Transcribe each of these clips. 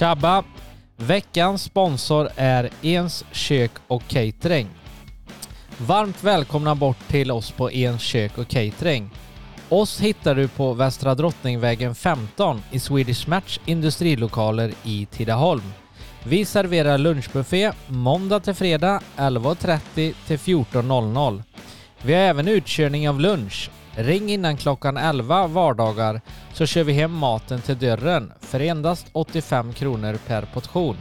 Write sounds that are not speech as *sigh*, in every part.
Tjabba! Veckans sponsor är Ens kök och catering. Varmt välkomna bort till oss på Ens kök och catering. Oss hittar du på Västra Drottningvägen 15 i Swedish Match industrilokaler i Tidaholm. Vi serverar lunchbuffé måndag till fredag 11.30 till 14.00. Vi har även utkörning av lunch. Ring innan klockan 11 vardagar så kör vi hem maten till dörren för endast 85 kronor per portion.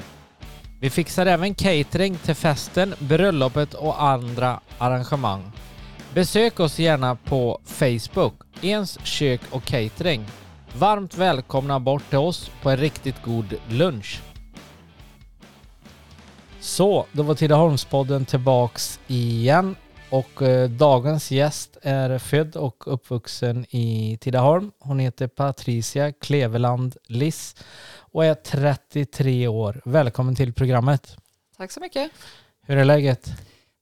Vi fixar även catering till festen, bröllopet och andra arrangemang. Besök oss gärna på Facebook, Ens kök och catering. Varmt välkomna bort till oss på en riktigt god lunch. Så, då var Tidaholmspodden tillbaks igen och eh, dagens gäst är född och uppvuxen i Tidaholm. Hon heter Patricia Kleveland Liss och är 33 år. Välkommen till programmet. Tack så mycket. Hur är läget?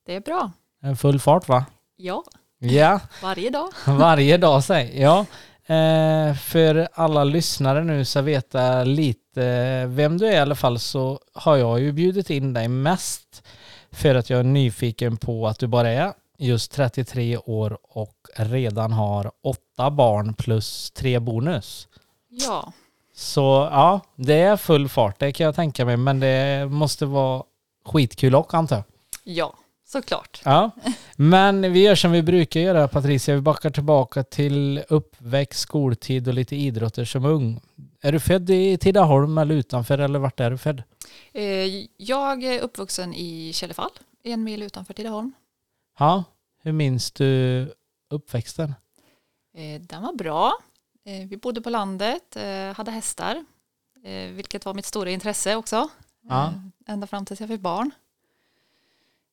Det är bra. En full fart va? Ja, Ja, varje dag. *laughs* varje dag säg. Ja, eh, för alla lyssnare nu så veta lite vem du är i alla fall så har jag ju bjudit in dig mest för att jag är nyfiken på att du bara är just 33 år och redan har åtta barn plus tre bonus. Ja, Så ja, det är full fart, det kan jag tänka mig, men det måste vara skitkul också antar jag. ja, såklart. Ja, men vi gör som vi brukar göra Patricia, vi backar tillbaka till uppväxt, skoltid och lite idrotter som ung. Är du född i Tidaholm eller utanför eller vart är du född? Eh, Jag är uppvuxen i Källefall, en mil utanför Tidaholm. Ja, hur minns du uppväxten? Eh, Den var bra. Eh, Vi bodde på landet, hade hästar, vilket var mitt stora intresse också. Ja. Ända fram tills jag fick barn.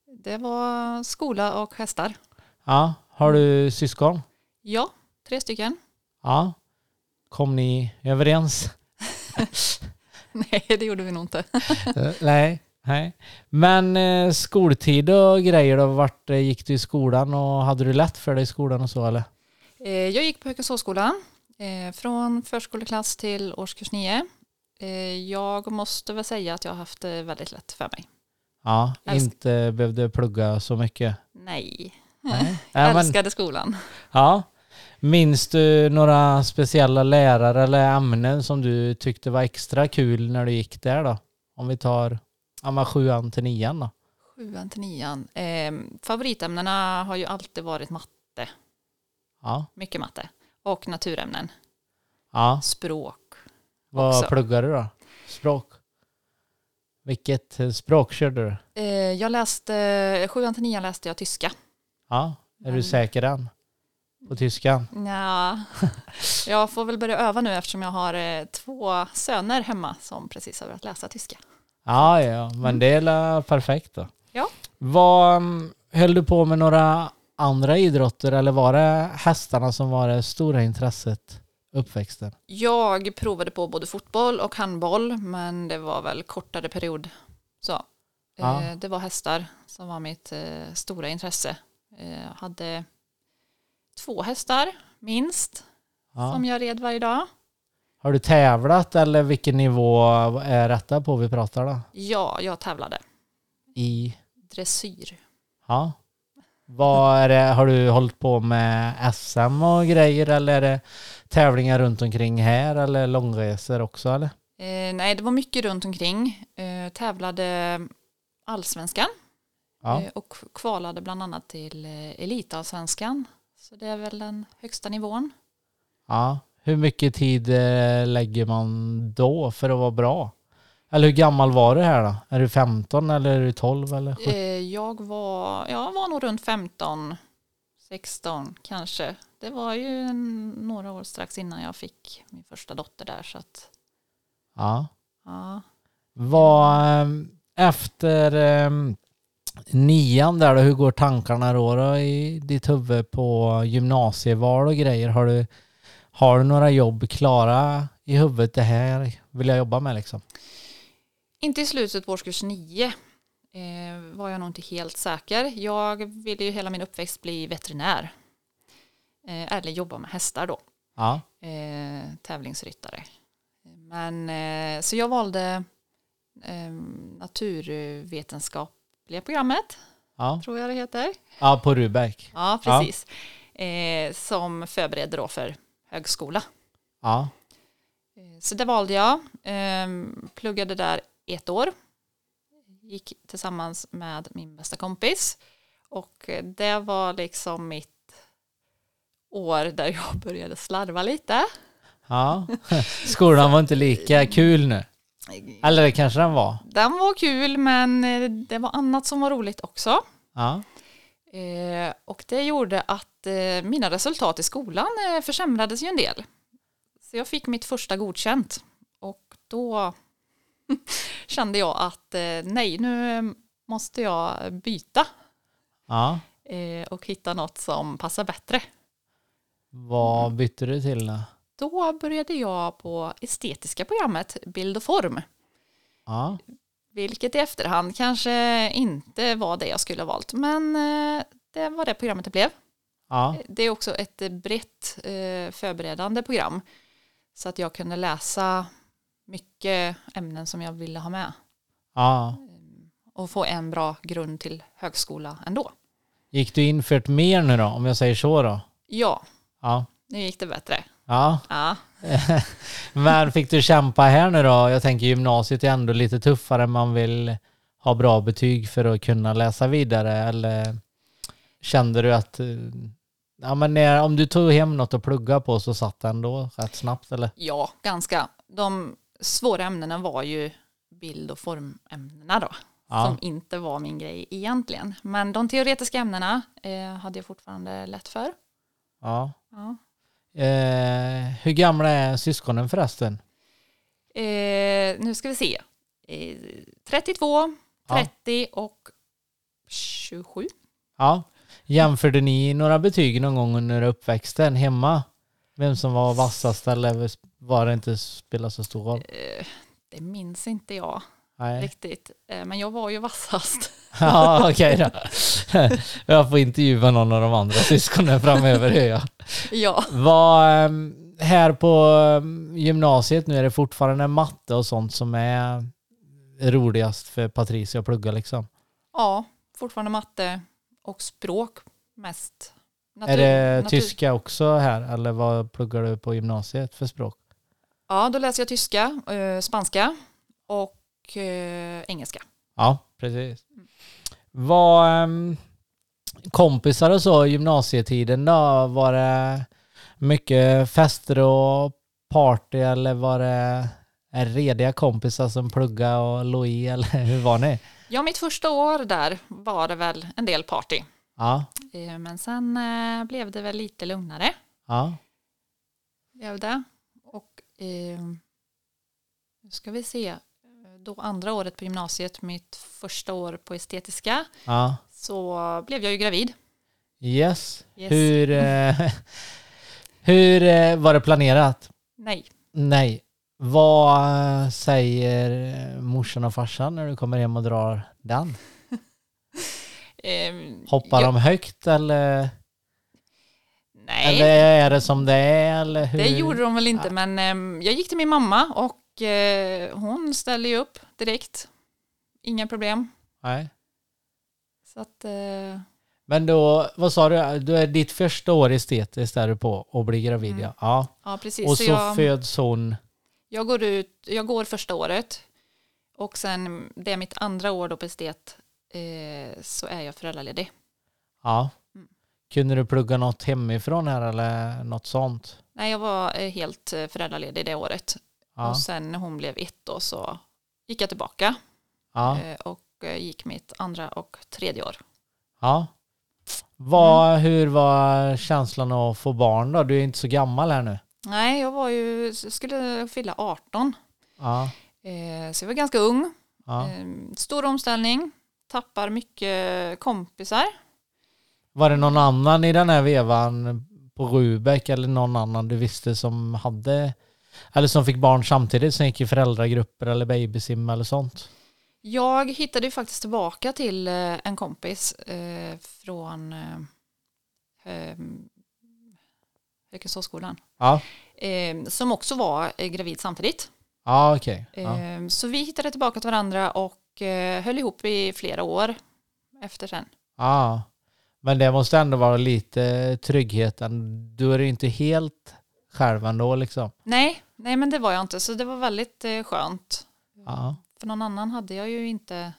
Det var skola och hästar. Ja, har du syskon? Ja, tre stycken. Ja. Kom ni överens? *laughs* Nej, det gjorde vi nog inte. *laughs* Eh, nej, nej. Men eh, skoltid och grejer då, vart eh, gick du i skolan och hade du lätt för dig i skolan och så eller? Eh, Jag gick på Hökensåsskolan eh, från förskoleklass till årskurs 9. Eh, Jag måste väl säga att jag har haft det väldigt lätt för mig. Ja, Älsk- inte behövde plugga så mycket. Nej, Nej. *laughs* jag älskade skolan. Ja. Minns du några speciella lärare eller ämnen som du tyckte var extra kul när du gick där då? Om vi tar ja, sjuan till nian då. Sjuan till nian. Eh, favoritämnena har ju alltid varit matte, Ja. mycket matte. Och naturämnen, ja. språk. Vad Också. pluggar du då? Språk? Vilket språk körde du? Eh, Jag läste, sjuan till nian läste jag tyska. Ja. Är du Men- säker än? På tyskan? Ja, *laughs* jag får väl börja öva nu eftersom jag har eh, två söner hemma som precis har börjat läsa tyska. Ja, ja, men det är perfekt då. Ja. Vad, mm, höll du på med några andra idrotter eller var det hästarna som var det stora intresset uppväxten? Jag provade på både fotboll och handboll, men det var väl kortare period. Så, Ja. eh, det var hästar som var mitt eh, stora intresse. Jag hade två hästar, minst, Ja. som jag red varje dag. Har du tävlat eller vilken nivå är detta på vi pratar då? Ja, jag tävlade. I, Dressyr. ja. Vad är det, har du hållit på med SM och grejer eller är det tävlingar runt omkring här eller långresor också eller? Eh, nej, det var mycket runt omkring. Eh, tävlade allsvenskan Ja. eh, och kvalade bland annat till eh, elitallsvenskan. Så det är väl den högsta nivån. ja. Hur mycket tid eh, lägger man då för att vara bra? Eller hur gammal var du här då? Är du 15 eller är du 12 eller? 17? Eh, jag var, jag var nog runt 15, 16 kanske. Det var ju några år strax innan jag fick min första dotter där. Så att, Ja. ja. Vad, eh, efter nian där då, hur går tankarna då, då i ditt huvud på gymnasieval och grejer? Har du, har du några jobb klara i huvudet? Det här vill jag jobba med liksom. Inte i slutet på årskurs 9 eh, var jag nog inte helt säker. Jag ville ju hela min uppväxt bli veterinär. Eh, eller jobba med hästar då. Ja, Eh, tävlingsryttare. Men, eh, så jag valde eh, naturvetenskapliga programmet, Ja, tror jag det heter. ja på Rudbeck. Ja, precis. Eh, som förbereder då för högskola. Ja, Eh, Så det valde jag. Eh, pluggade där ett år. Gick tillsammans med min bästa kompis. Och det var liksom mitt år där jag började slarva lite. ja. *laughs* Skolan var inte lika kul nu. Eller det kanske den var. Den var kul men eh, det var annat som var roligt också. Ja, Eh, och det gjorde att eh, mina resultat i skolan eh, försämrades ju en del. Så jag fick mitt första godkänt. Och då *laughs* kände jag att nej, nu måste jag byta ja. och hitta något som passar bättre. Vad bytte du till då? Då började jag på estetiska programmet Bild och form. Ja, Vilket i efterhand kanske inte var det jag skulle ha valt. Men eh, det var det programmet det blev. ja, Det är också ett brett eh, förberedande program. Så att jag kunde läsa mycket ämnen som jag ville ha med. ja. Och få en bra grund till högskola ändå. Gick du in för ett mer nu då, om jag säger så då? Ja, Ja, nu gick det bättre. Ja. Ja, *laughs* Men fick du kämpa här nu då? Jag tänker gymnasiet är ändå lite tuffare. Man vill ha bra betyg för att kunna läsa vidare. Eller kände du att eh, ja, men när, om du tog hem något att plugga på så satt det ändå rätt snabbt eller? ja, ganska. De svåra ämnena var ju bild och formämnena då. Ja, Som inte var min grej egentligen. Men de teoretiska ämnena eh, hade jag fortfarande lätt för. ja. Ja. Eh, hur gamla är syskonen förresten? Eh, nu ska vi se. Eh, 32, Ja. 30 och 27. Ja. Jämförde ni några betyg någon gång under uppväxten hemma? Vem som var vassast eller var det inte spelar så stor roll? Eh, det minns inte jag Nej. riktigt. Eh, men jag var ju vassast. *laughs* Ja, okej då. *laughs* Jag får intervjua någon av de andra syskonen framöver. hör jag. ja. Vad, ehm, här på ehm, gymnasiet nu är det fortfarande matte och sånt som är roligast för Patricia att plugga liksom. ja, fortfarande matte och språk mest. Natur- är det natur- tyska också här eller vad pluggar du på gymnasiet för språk? Ja, då läser jag tyska, eh, spanska och eh, engelska. Ja, precis. Vad ehm, kompisar och så i gymnasietiden då? Var det mycket fester och party eller var det rediga kompisar som plugga och låg i eller *laughs* hur var ni? Ja, mitt första år där var det väl en del party. Ja, Eh, Men sen eh, blev det väl lite lugnare. ja, Blev det. Och eh, nu ska vi se. Då andra året på gymnasiet, mitt första år på estetiska, ja. så blev jag ju gravid. Yes. Yes. Hur, eh, *laughs* hur eh, var det planerat? Nej. Nej. Vad eh, säger morsan och farsan när du kommer hem och drar den? *laughs* Eh, Hoppar jag- de högt eller? Nej, Eller är det som det är? Eller hur? det gjorde de väl inte, men eh, jag gick till min mamma och eh, hon ställde ju upp direkt. Inga problem. Nej. Så att, eh, Men då, vad sa du? Du är ditt första år estetiskt där du på och blir gravid Mm. ja. ja. ja, precis. Och så så jag, föds hon. jag, går ut, jag går första året och sen, det är mitt andra år då på estet, eh, så är jag föräldraledig. Ja. Mm. Kunde du plugga något hemifrån här eller något sånt? Nej, jag var eh, helt eh, föräldraledig det året. Ja. Och sen när hon blev ett då så gick jag tillbaka Ja. eh, och eh, gick mitt andra och tredje år. ja. Vad, Mm. Hur var känslan att få barn då? Du är inte så gammal här nu. Nej, jag var ju, skulle fylla 18. Ja. Eh, så jag var ganska ung. ja. Eh, stor omställning, tappar mycket kompisar. Var det någon annan i den här vevan på Rubek eller någon annan du visste som hade eller som fick barn samtidigt som gick i föräldragrupper eller babysim eller sånt? Jag hittade ju faktiskt tillbaka till eh, en kompis eh, från eh, Hökensåsskolan. Ja. Som också var gravid samtidigt. Ja, okej. Ja. Eh, Så vi hittade tillbaka till varandra och höll ihop i flera år efter sen. ja. Men det måste ändå vara lite tryggheten. Du är inte helt själv ändå liksom. Nej, nej men det var jag inte, så det var väldigt eh, skönt. Ja. För någon annan hade jag ju inte,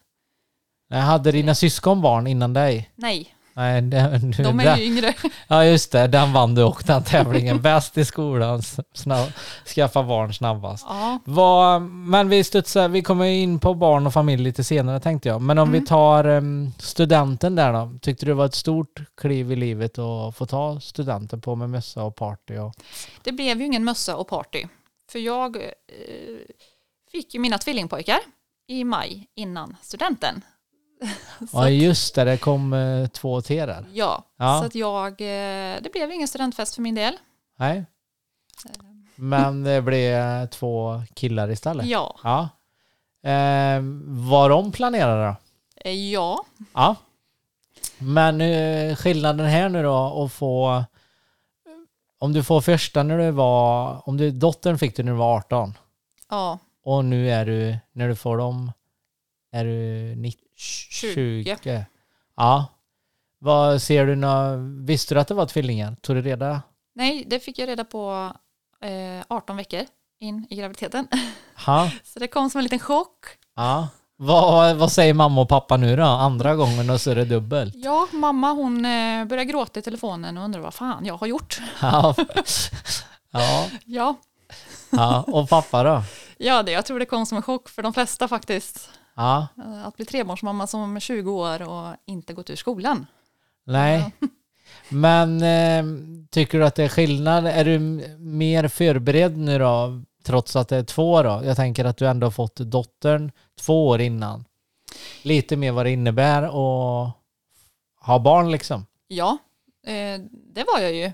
Jag hade dina syskon barn innan dig? nej, Nej, *laughs* det, du, de är ju yngre. *laughs* Ja just det, den vann du och den tävlingen. Bäst i skolan, snabb, skaffa barn snabbast. Ja, Vad, men vi studsar, vi kommer in på barn och familj lite senare tänkte jag. Men om vi Mm. tar em, studenten där då. Tyckte du det var ett stort kliv i livet att få ta studenten på med mössa och party? Och, det blev ju ingen mössa och party. För jag eh, fick ju mina tvillingpojkar i maj innan studenten. *laughs* Ja just det, det kom eh, två till där. Ja, Ja. så att jag, eh, det blev ingen studentfest för min del. Nej. Men det blev två killar istället. Ja, Ja. Em, var de planerade då? Eh, ja, Ja. Men eh, skillnaden här nu då att få om du får första när du var, om du, dottern fick du när du var 18 ja, och nu är du, när du får dem, är du 90, 20. 20. Ja. Vad ser du nå, visste du att det var tvillingar? Tog du reda? Nej, det fick jag reda på eh, 18 veckor in i graviditeten. Ja. *laughs* Så det kom som en liten chock. ja. Vad, vad säger mamma och pappa nu då? Andra gången och så är det dubbelt. Ja, mamma hon eh, började gråta i telefonen och undrade vad fan jag har gjort. Ja. *laughs* ja. Ja, ja. Och pappa då? ja det, jag tror det kom som en chock för de flesta faktiskt. Ja. Eh, Att bli trebarnsmamma som är 20 år och inte gått ur skolan. Nej. *laughs* Men eh, tycker du att det är skillnad? Är du mer förberedd nu då? Trots att det är två då? Jag tänker att du ändå har fått dottern två år innan. Lite mer vad det innebär att ha barn liksom. Ja, eh, det var jag ju.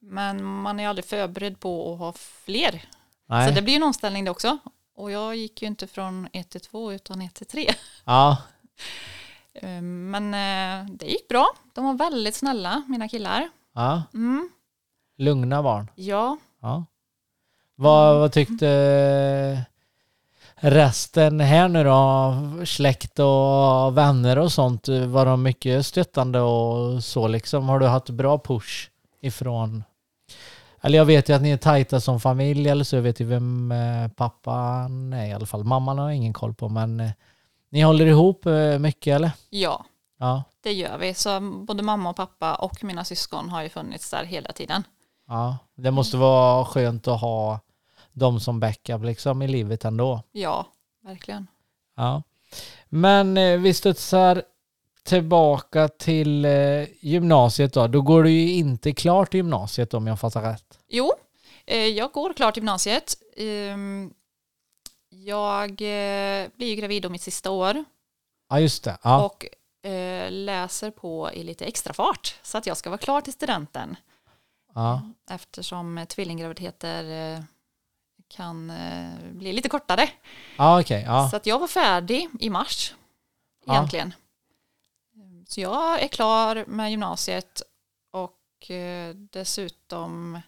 Men man är aldrig förberedd på att ha fler. Nej. Så det blir ju en omställning det också. Och jag gick ju inte från 1 till 2 utan 1 till 3. Ja. *laughs* Eh, Men eh, det gick bra. De var väldigt snälla, mina killar. ja. Mm. Lugna barn. Ja, Ja. Vad, vad tyckte resten här nu då? Släkt och vänner och sånt. Var de mycket stöttande och så liksom? Har du haft bra push ifrån? Eller jag vet ju att ni är tajta som familj eller så. Jag vet ju vem eh, pappan är i alla fall. Mamman har jag ingen koll på men eh, ni håller ihop eh, mycket eller? ja, Ja. det gör vi. Så både mamma och pappa och mina syskon har ju funnits där hela tiden. ja. Det måste vara skönt att ha dem som backup liksom i livet ändå. Ja, verkligen. Ja. Men eh, vi studsar tillbaka till eh, gymnasiet då. Då går du ju inte klart gymnasiet om jag fattar rätt. Jo, eh, jag går klart gymnasiet. Ehm, Jag eh, blir ju gravid om mitt sista år Ja, just det. Ja. och eh, läser på i lite extra fart så att jag ska vara klar till studenten. ja. Eftersom eh, tvillinggraviditeter kan eh, bli lite kortare. ja okej. Ja. Så att jag var färdig i mars egentligen. Så jag är klar med gymnasiet och eh, dessutom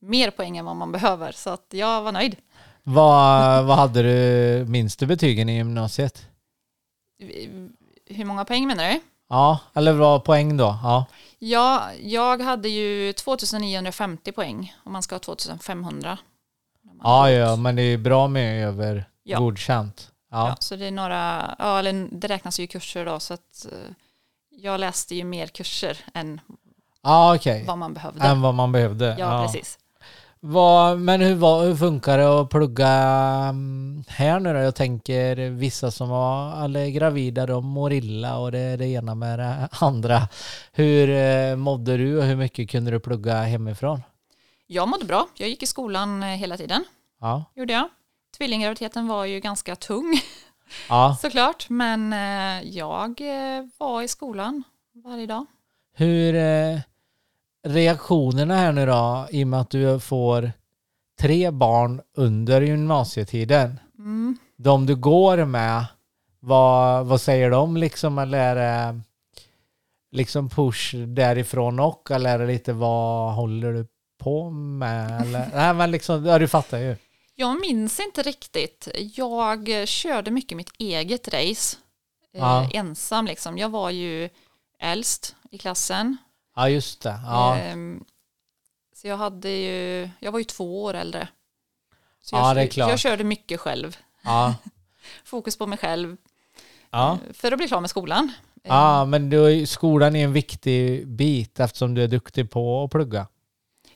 mer poäng än vad man behöver. Så att jag var nöjd. Vad, vad hade du, minns du betygen i gymnasiet? Hur många poäng menar du? Ja, eller vad poäng då? Ja. Ja, jag hade ju 2950 poäng och man ska ha 2500. Ja, ja, men det är bra med över Ja. godkänt. Ja. Ja. så det är några, ja, eller det räknas ju kurser då så att eh, jag läste ju mer kurser än Ja, okej. vad man behövde. Än vad man behövde. ja, precis. Vad, men hur, var, hur funkar det att plugga mm, här nu då? Jag tänker vissa som var eller gravida, de mår illa och det är det ena med det andra. Hur eh, mådde du och hur mycket kunde du plugga hemifrån? Jag mådde bra. Jag gick i skolan eh, hela tiden, Ja, gjorde jag. Tvillinggraviditeten var ju ganska tung *laughs* ja. såklart, men eh, jag eh, var i skolan varje dag. Hur eh, reaktionerna här nu då i och med att du får tre barn under gymnasietiden. Mm. De du går med, vad, vad säger de liksom? Eller är det liksom push därifrån och eller är det lite vad håller du på med? Eller, nej men liksom, ja du fattar ju. Jag minns inte riktigt. Jag eh, körde mycket mitt eget race. Eh, Ja. ensam liksom. Jag var ju äldst i klassen. Ja, just det. Ja, Ehm, så jag hade ju, jag var ju två år äldre. Så Ja, jag, det är klart. jag körde mycket själv. ja, *laughs* Fokus på mig själv ja. eh, för att bli klar med skolan. ja men du, skolan är en viktig bit eftersom du är duktig på att plugga.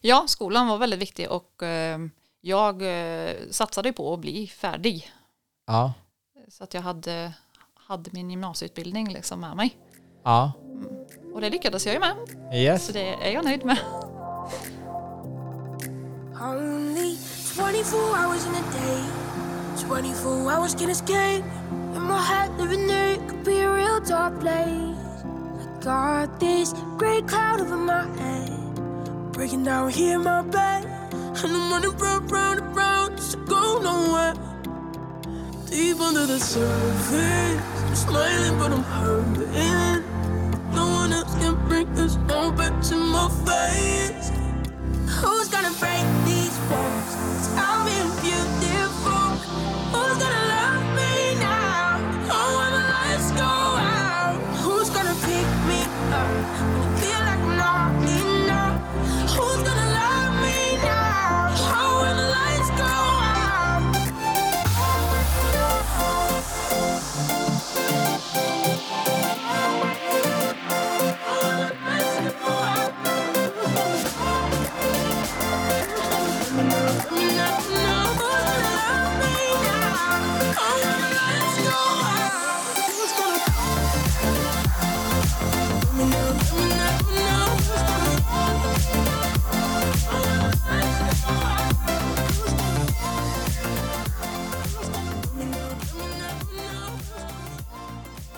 Ja, skolan var väldigt viktig och eh, jag eh, satsade på att bli färdig. Ja, Så att jag hade, hade min gymnasieutbildning liksom med mig. ja, Och det lyckades jag ju med. Så yes. det är jag nöjd med. Only 24 hours in a day. 24 hours can escape. In my head, living there it could be a real dark place. I got this great cloud over my head. Breaking down here in my bed. And I'm running round, round, and round. Just to go nowhere. Deep under the surface. I'm smiling, but I'm hurting. No one else can bring this all back to my face. Who's gonna break these walls? Tell me beautiful.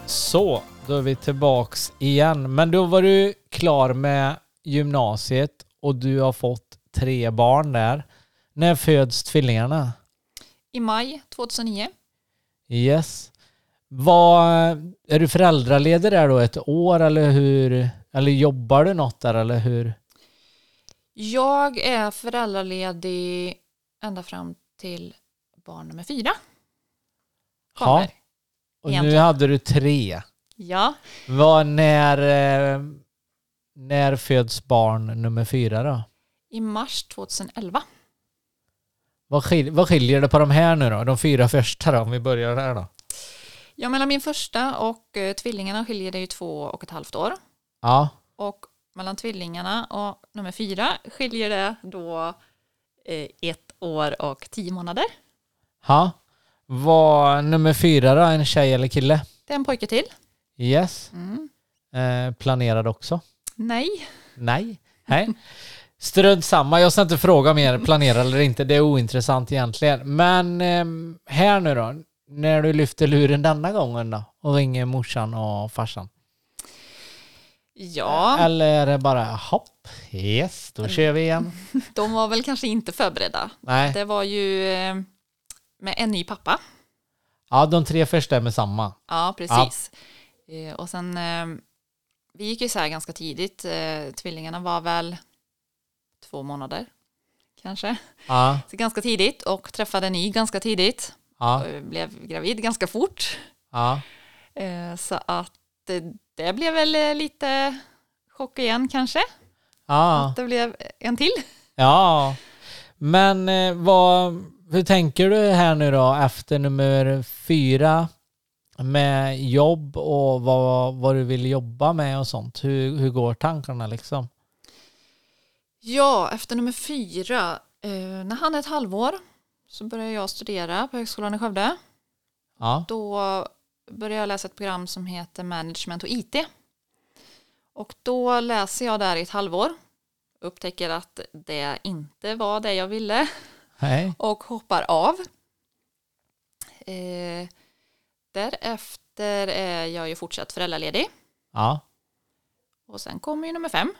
Så, då är vi tillbaks igen. Men då var du klar med gymnasiet och du har fått tre barn där. När föds tvillingarna? I maj 2009. Yes. Vad, är du föräldraledig där då ett år eller hur? Eller jobbar du något där eller hur? Jag är föräldraledig ända fram till barn nummer fyra. Ja. Och nu Egentligen. hade du tre. Ja, Vad, när, eh, när föds barn nummer fyra då? i mars 2011. Vad, skil, vad skiljer det på de här nu då? De fyra första då, om vi börjar där då? Ja, mellan min första och eh, tvillingarna skiljer det ju två och ett halvt år. Ja, Och mellan tvillingarna och nummer fyra skiljer det då eh, ett år och tio månader. ja. Vad nummer fyra då? En tjej eller kille? Det är en pojke till. Yes. Mm. Eh, planerad också? Nej, Nej. Nej. Strödd samma. Jag ska inte fråga mer *laughs* planerad eller inte. Det är ointressant egentligen. Men ehm, här nu då. När du lyfter luren denna gången då och ringer morsan och farsan. ja, Eller är det bara hopp, yes, då kör vi igen. *laughs* de var väl kanske inte förberedda. Nej, Det var ju eh, med en ny pappa. ja de tre första är med samma. Ja, precis. Eh, och sen, eh, vi gick isär ganska tidigt. Eh, tvillingarna var väl två månader kanske. Ja, Så ganska tidigt och träffade en ny ganska tidigt. ja, blev gravid ganska fort. ja. Eh, så att det, blev väl lite chock igen kanske. Ja, Att det blev en till. ja. Men vad, hur tänker du här nu då efter nummer fyra med jobb och vad, vad du vill jobba med och sånt? Hur, hur går tankarna liksom? Ja, efter nummer fyra, eh, när han är ett halvår så började jag studera på Högskolan i Skövde. Ja, Då började jag läsa ett program som heter Management och IT. Och då läser jag där i ett halvår. Upptäcker att det inte var det jag ville hej. och hoppar av. Eh, därefter är jag ju fortsatt föräldraledig. Ja. Och sen kommer ju nummer fem.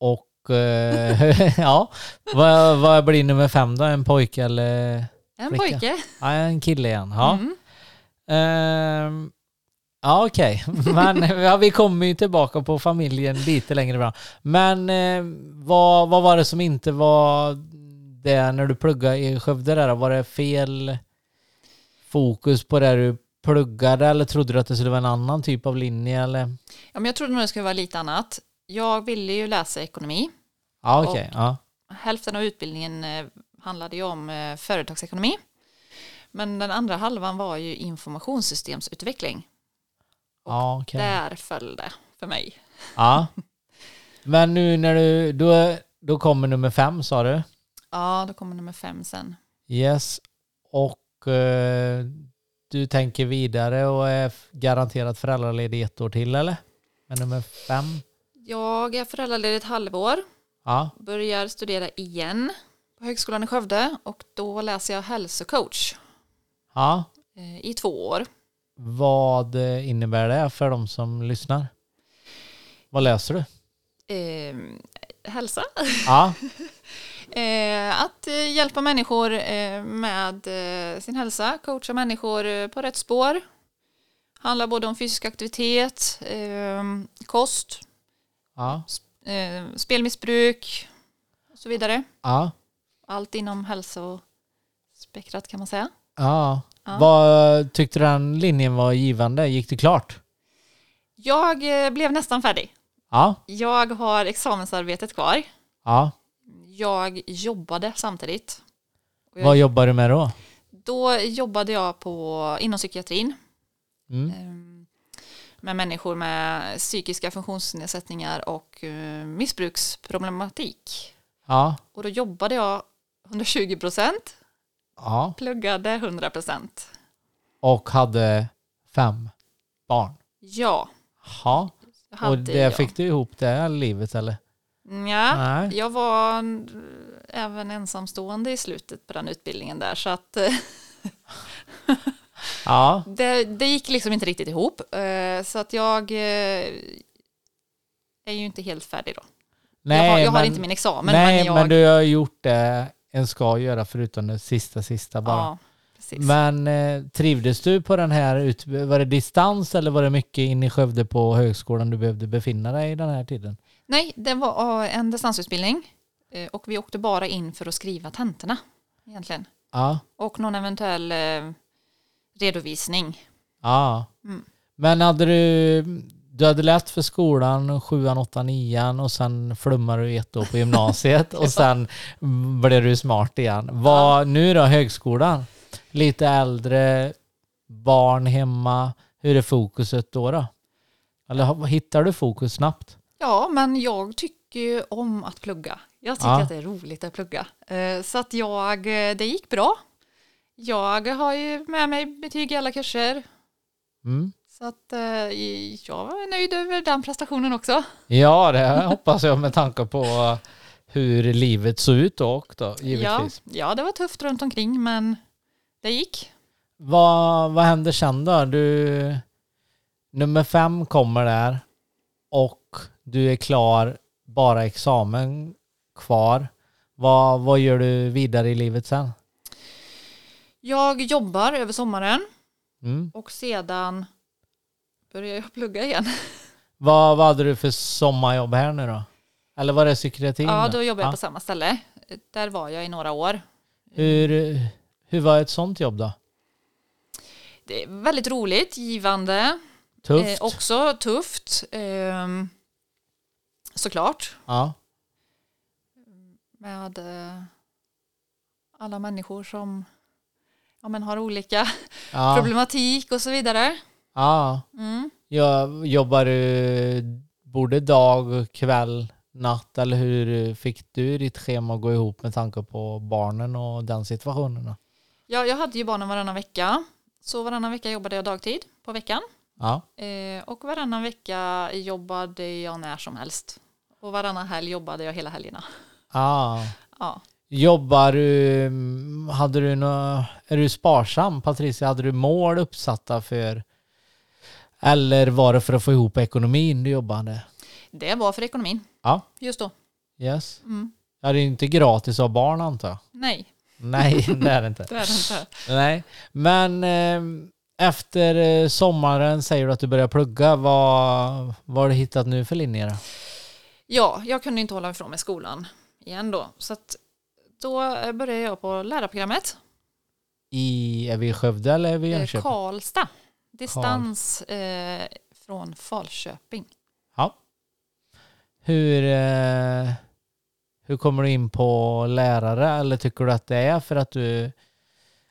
Och eh, *laughs* ja, vad, vad blir nummer fem då? En pojke eller? En Flicka. pojke. Ja, en kille igen. Ja, Mm. Ehm, ja okej. *laughs* Men ja, vi kommer ju tillbaka på familjen lite längre fram. Men eh, vad, vad var det som inte var det när du pluggade i Skövde där, var det fel fokus på det du pluggade eller trodde du att det skulle vara en annan typ av linje eller? Ja, men jag trodde nog det skulle vara lite annat. Jag ville ju läsa ekonomi. Ja, okej. Och- Ja. Hälften av utbildningen eh, handlade ju om eh, företagsekonomi. Men den andra halvan var ju informationssystemsutveckling. Ja, okej. Där föll det för mig. Ja. Men nu när du, då, då kommer nummer fem sa du? Ja, då kommer nummer fem sen. Yes. Och eh, du tänker vidare och är garanterat föräldraledig ett år till eller? Med nummer fem? Jag är föräldraledig ett halvår, Ja. börjar studera igen på Högskolan i Skövde och då läser jag hälsocoach Ja. eh, i två år. Vad eh, innebär det för de som lyssnar? Vad läser du? Eh, hälsa, Ja. *laughs* eh, att eh, hjälpa människor eh, med sin hälsa, coacha människor på rätt spår. Handlar både om fysisk aktivitet, kost, Ja. spelmissbruk och så vidare. Ja. Allt inom hälsospektrat kan man säga. Ja. Ja. Vad tyckte du den linjen var givande? Gick det klart? Jag blev nästan färdig. Ja. Jag har examensarbetet kvar. Ja. Jag jobbade samtidigt. Jag, Vad jobbar du med då? då jobbade jag på, inom psykiatrin Mm. eh, med människor med psykiska funktionsnedsättningar och eh, missbruksproblematik. Ja. Och då jobbade jag 120 procent, Ja. pluggade 100 procent. Och hade fem barn. Ja, Ja. hade Och det jag. fick du ihop det livet eller? Ja, Nej. jag var en- även ensamstående i slutet på den utbildningen där så att eh, Ja. *laughs* det, det gick liksom inte riktigt ihop. Eh, Så att jag eh, är ju inte helt färdig då. Nej, jag har, jag har men, inte min examen nej, men jag... men du har gjort det en ska göra förutom det sista, sista bara. ja, precis. Men eh, trivdes du på den här, ut, var det distans eller var det mycket in i Skövde på högskolan du behövde befinna dig i den här tiden? Nej, det var eh, en distansutbildning eh, och vi åkte bara in för att skriva tentorna egentligen. Ja. Och någon eventuell eh, redovisning. Ja. Mm. Men hade du, du hade läst för skolan, sjuan, åttan, nian och sen flummade du ett år på gymnasiet *laughs* och sen blev du smart igen. Vad, Nu då, högskolan? Lite äldre, barn hemma. Hur är fokuset då? då? Eller hittar du fokus snabbt? Ja, men jag tycker ju om att plugga. Jag tycker Ja. att det är roligt att plugga. Eh, Så att jag, eh, det gick bra. Jag har ju med mig betyg i alla kurser. Mm. Så att eh, jag var nöjd över den prestationen också. Ja, det hoppas jag med tanke på hur livet såg ut då, och då Ja, givetvis. ja, det var tufft runt omkring men det gick. Vad, vad händer sen då? Du, nummer fem kommer där och du är klar, bara examen kvar. Vad, vad gör du vidare i livet sen? Jag jobbar över sommaren Mm. och sedan börjar jag plugga igen. Vad, vad hade du för sommarjobb här nu då? Eller var det psykiatrin? Ja, då jobbar jag Ja. på samma ställe. Där var jag i några år. Hur, hur var ett sånt jobb då? Det är väldigt roligt, givande, Tufft? Eh, också tufft. ehm, såklart. ja. Med eh, alla människor som ja, men har olika *laughs* Ja. problematik och så vidare. ja. Mm. Jag, jobbar du både dag, kväll, natt eller hur fick du ditt schema att gå ihop med tanke på barnen och den situationen? Ja, jag hade ju barnen varannan vecka. Så varannan vecka jobbade jag dagtid på veckan. Ja. Eh, och varannan vecka jobbade jag när som helst. Och varannan helg jobbade jag hela helgerna. ja. Ja. Jobbar du, hade du nå, är du sparsam Patricia? Hade du mål uppsatta för eller var det för att få ihop ekonomin du jobbade? Det var för ekonomin. Ja. Just då. Yes. Mm. Ja, det är inte gratis att ha barn antar jag? Nej, Nej, *laughs* det är det inte. *laughs* det är det inte. Nej, men eh, efter sommaren säger du att du börjar plugga. Vad, vad har du hittat nu för linjer? Ja, jag kunde inte hålla ifrån mig skolan igen då. Så att då började jag på lärarprogrammet. I, är vi i Skövde eller är vi i Eh, Jönköping? Karlstad. Distans eh, från Falköping. Ja. Hur, eh, hur kommer du in på lärare? Eller tycker du att det är för att du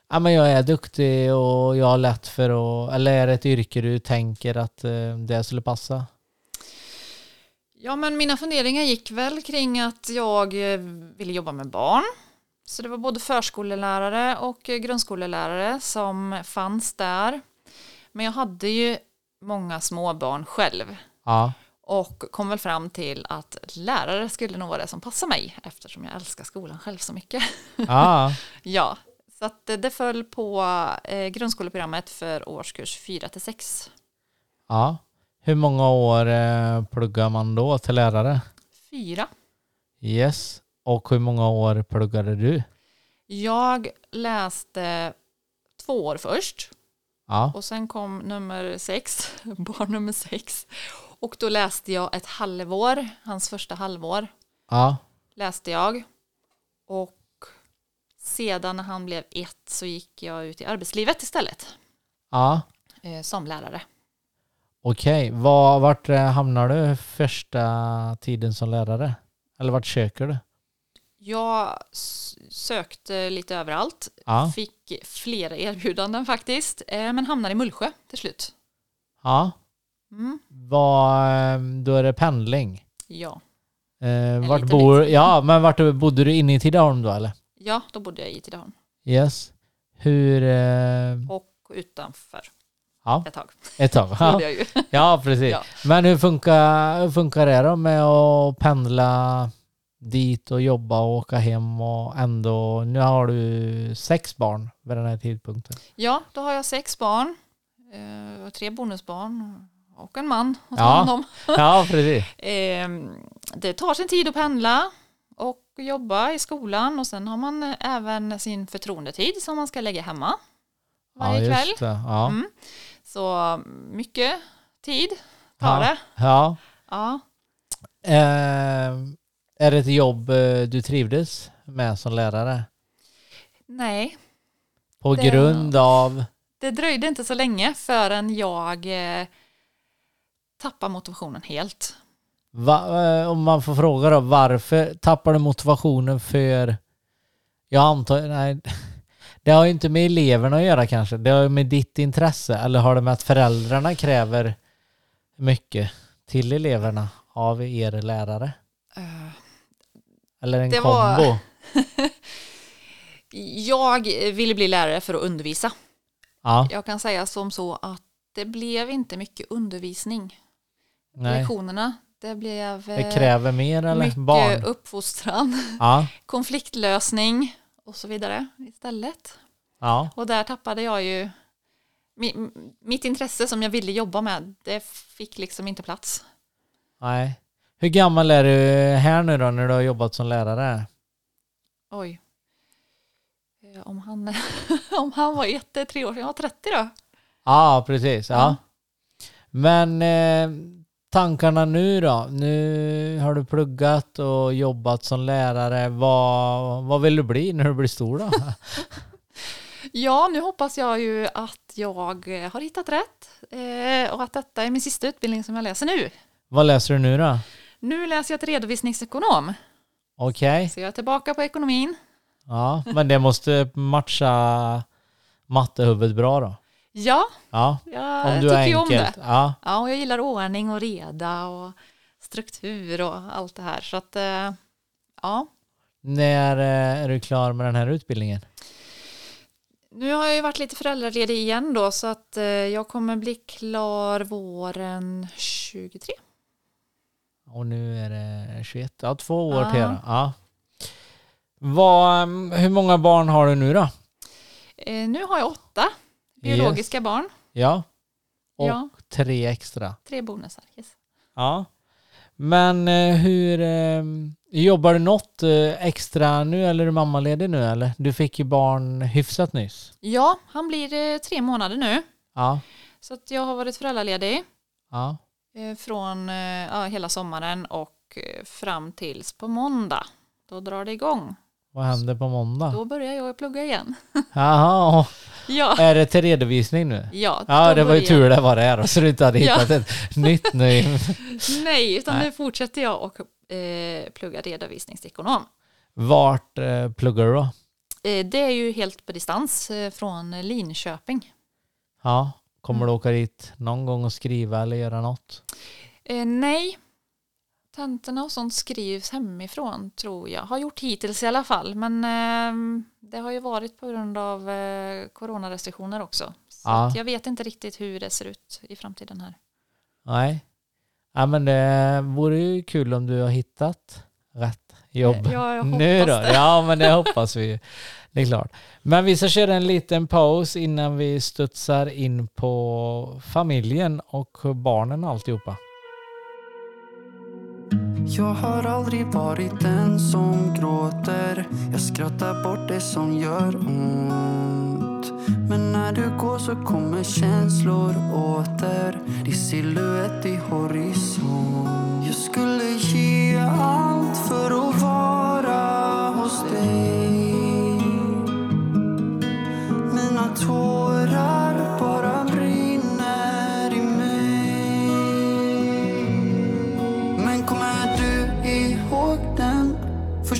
ja, men jag är duktig och jag har lätt för att... Eller är det ett yrke du tänker att eh, det skulle passa? Ja, men mina funderingar gick väl kring att jag eh, ville jobba med barn. Så det var både förskolelärare och eh, grundskolelärare som fanns där. Men jag hade ju många småbarn själv Ja. och kom väl fram till att lärare skulle nog vara det som passar mig eftersom jag älskar skolan själv så mycket. Ja. *laughs* ja, så att det föll på eh, grundskoleprogrammet för årskurs 4 till 6. ja. Hur många år eh, pluggar man då till lärare? Fyra. Yes. Och hur många år pluggade du? Jag läste två år först Ja. och sen kom nummer sex, *laughs* barn nummer sex. Och då läste jag ett halvår, hans första halvår Ja. läste jag. Och sedan när han blev ett så gick jag ut i arbetslivet istället Ja. eh, som lärare. Okej. Var, vart eh, hamnar du första tiden som lärare? Eller vart söker du? Jag sökte lite överallt, Ja. fick flera erbjudanden faktiskt, eh, men hamnade i Mullsjö till slut. Ja. Mm, Var, eh, då är det pendling. ja. Eh, vart bor, ja, men vart bodde du inne i Tidaholm då eller? ja, då bodde jag i Tidaholm Yes. Hur... Eh, och utanför ja, ett tag. ett tag. *laughs* Ja, ja precis. Ja. Men hur funkar, hur funkar det då med att pendla dit och jobba och åka hem och ändå... Nu har du sex barn vid den här tidpunkten. Ja, då har jag sex barn, eh, och tre bonusbarn och en man att ta hand om. *laughs* Ja, precis. *laughs* Eh, det tar sin tid att pendla och jobba i skolan och sen har man eh, även sin förtroendetid som man ska lägga hemma varje ja, kväll. Ja. Mm. Så mycket tid tar Ja. det. ja. Ja. Eh, är det ett jobb eh, du trivdes med som lärare? Nej, På Det- grund av... det dröjde inte så länge förrän jag eh, tappade motivationen helt. Va, eh, om man får fråga då, varför tappar du motivationen för... Jag antar... Nej, det har ju inte med eleverna att göra kanske. Det har ju med ditt intresse. Eller har det med att föräldrarna kräver mycket till eleverna av er lärare? Eh, Eller en Det var- kombo? *laughs* Jag ville bli lärare för att undervisa. Ja, Jag kan säga som så att det blev inte mycket undervisning. nej. Lektionerna, det blev Det eh, kräver mer eller? mycket Barn? uppfostran, Ja, *laughs* konfliktlösning och så vidare istället. ja. Och där tappade jag ju mi- mitt intresse som jag ville jobba med, det fick liksom inte plats. Nej. Hur gammal är du här nu då när du har jobbat som lärare? Oj. Eh, Om han, *laughs* om han var ett, tre år sedan, jag var 30 då. Ja, precis. Ja. Ja. Men eh, tankarna nu då? Nu har du pluggat och jobbat som lärare. Vad, vad vill du bli när du blir stor då? *laughs* Ja, nu hoppas jag ju att jag eh, har hittat rätt eh, och att detta är min sista utbildning som jag läser nu. vad läser du nu då? Nu läser jag till redovisningsekonom, Okej. så jag är tillbaka på ekonomin. Ja, men det måste matcha mattehuvudet bra då. Ja, Ja, jag om du tycker ju om det. Ja, Ja, och jag gillar ordning och reda och struktur och allt det här. Så att, eh, ja. när eh, är du klar med den här utbildningen? Nu har jag ju varit lite föräldraledig igen då, så att eh, jag kommer bli klar våren 23. Och nu är det 21, ja två år Ja. till. Ja. Vad, mm, hur många barn har du nu då? Nu har jag åtta biologiska barn. Ja. Och Ja, tre extra. tre bonusar. Yes. Ja. Men eh, hur... Eh, jobbar du något eh, extra nu eller är du mammaledig nu eller? Du fick ju barn hyfsat nyss. Ja, han blir tre månader nu. Ja. Så att jag har varit föräldraledig Ja. från ja, hela sommaren och fram tills på måndag. Då drar det igång. Vad händer på måndag? Då börjar jag plugga igen. *laughs* Jaha, Ja, är det till redovisning nu? ja, Ja, det var ju tur det var det här så du inte hade Ja. hittat ett *laughs* nytt nu. Nej, utan Nej. nu fortsätter jag och eh, plugga redovisningsekonom. Vart eh, pluggar du då? Eh, det är ju helt på distans eh, från Linköping. Ja, kommer Mm. du åka dit någon gång och skriva eller göra något? Eh, nej, tentorna och sånt skrivs hemifrån tror jag. Har gjort hittills i alla fall, men eh, det har ju varit på grund av eh, coronarestriktioner också. Så Ja. jag vet inte riktigt hur det ser ut i framtiden här. Nej. Ja, men det vore ju kul om du har hittat rätt jobb. Ja, jag hoppas nu då? det. Ja, men det hoppas vi ju. Det är klart. Men vi ska köra en liten paus innan vi studsar in på familjen och barnen och alltihopa. Jag har aldrig varit den som gråter. Jag skrattar bort det som gör ont. Men när du går så kommer känslor åter. Din silhuett i horisont. Jag skulle ge allt för att vara hos dig. Mina tårar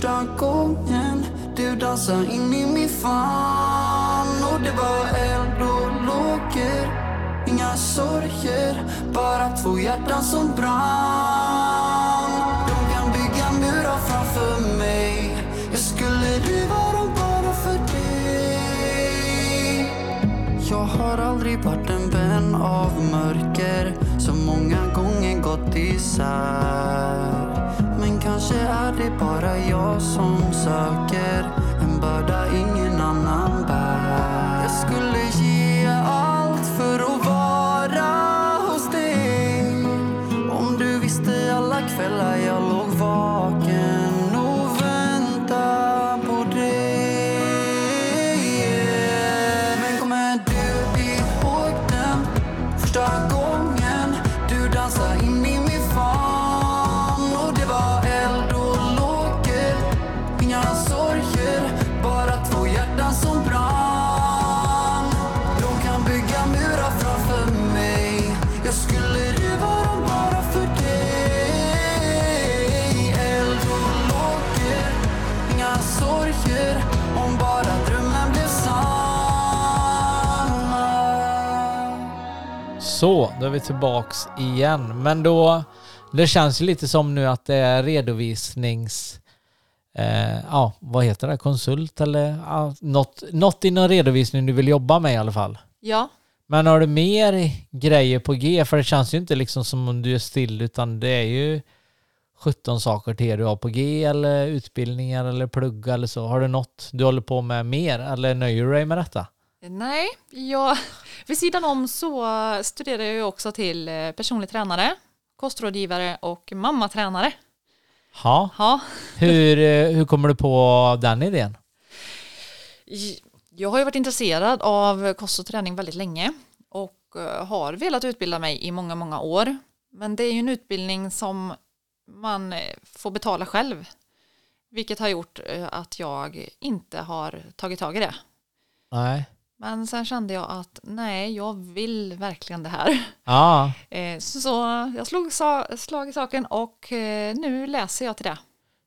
första gången du dansar in i min famn? Och det var eld och lågor, inga sorger, bara två hjärtan som brann. De kan bygga murar framför mig, jag skulle riva dem bara för dig. Jag har aldrig varit en vän av mörker som många gånger gått isär. Det är bara jag som söker. Så, då är vi tillbaks igen. Men då, det känns ju lite som nu att det är redovisnings... Eh, ja, vad heter det? Konsult eller ja, något, något inom redovisning du vill jobba med i alla fall. Ja, Men har du mer grejer på G? För det känns ju inte liksom som om du är still utan det är ju 17 saker till du har på G eller utbildningar eller plugga eller så. Har du något du håller på med mer eller nöjer du dig med detta? Nej, jag, vid sidan om så studerar jag också till eh, personlig tränare, kostrådgivare och mammatränare. Ja, Ja, hur, eh, hur kommer du på den idén? Jag har ju varit intresserad av kost och träning väldigt länge och eh, har velat utbilda mig i många, många år. Men det är ju en utbildning som man får betala själv, vilket har gjort att jag inte har tagit tag i det. Nej. Men sen kände jag att nej, jag vill verkligen det här. Ja, *laughs* Eh, Så jag slog slag i saken och eh, nu läser jag till det.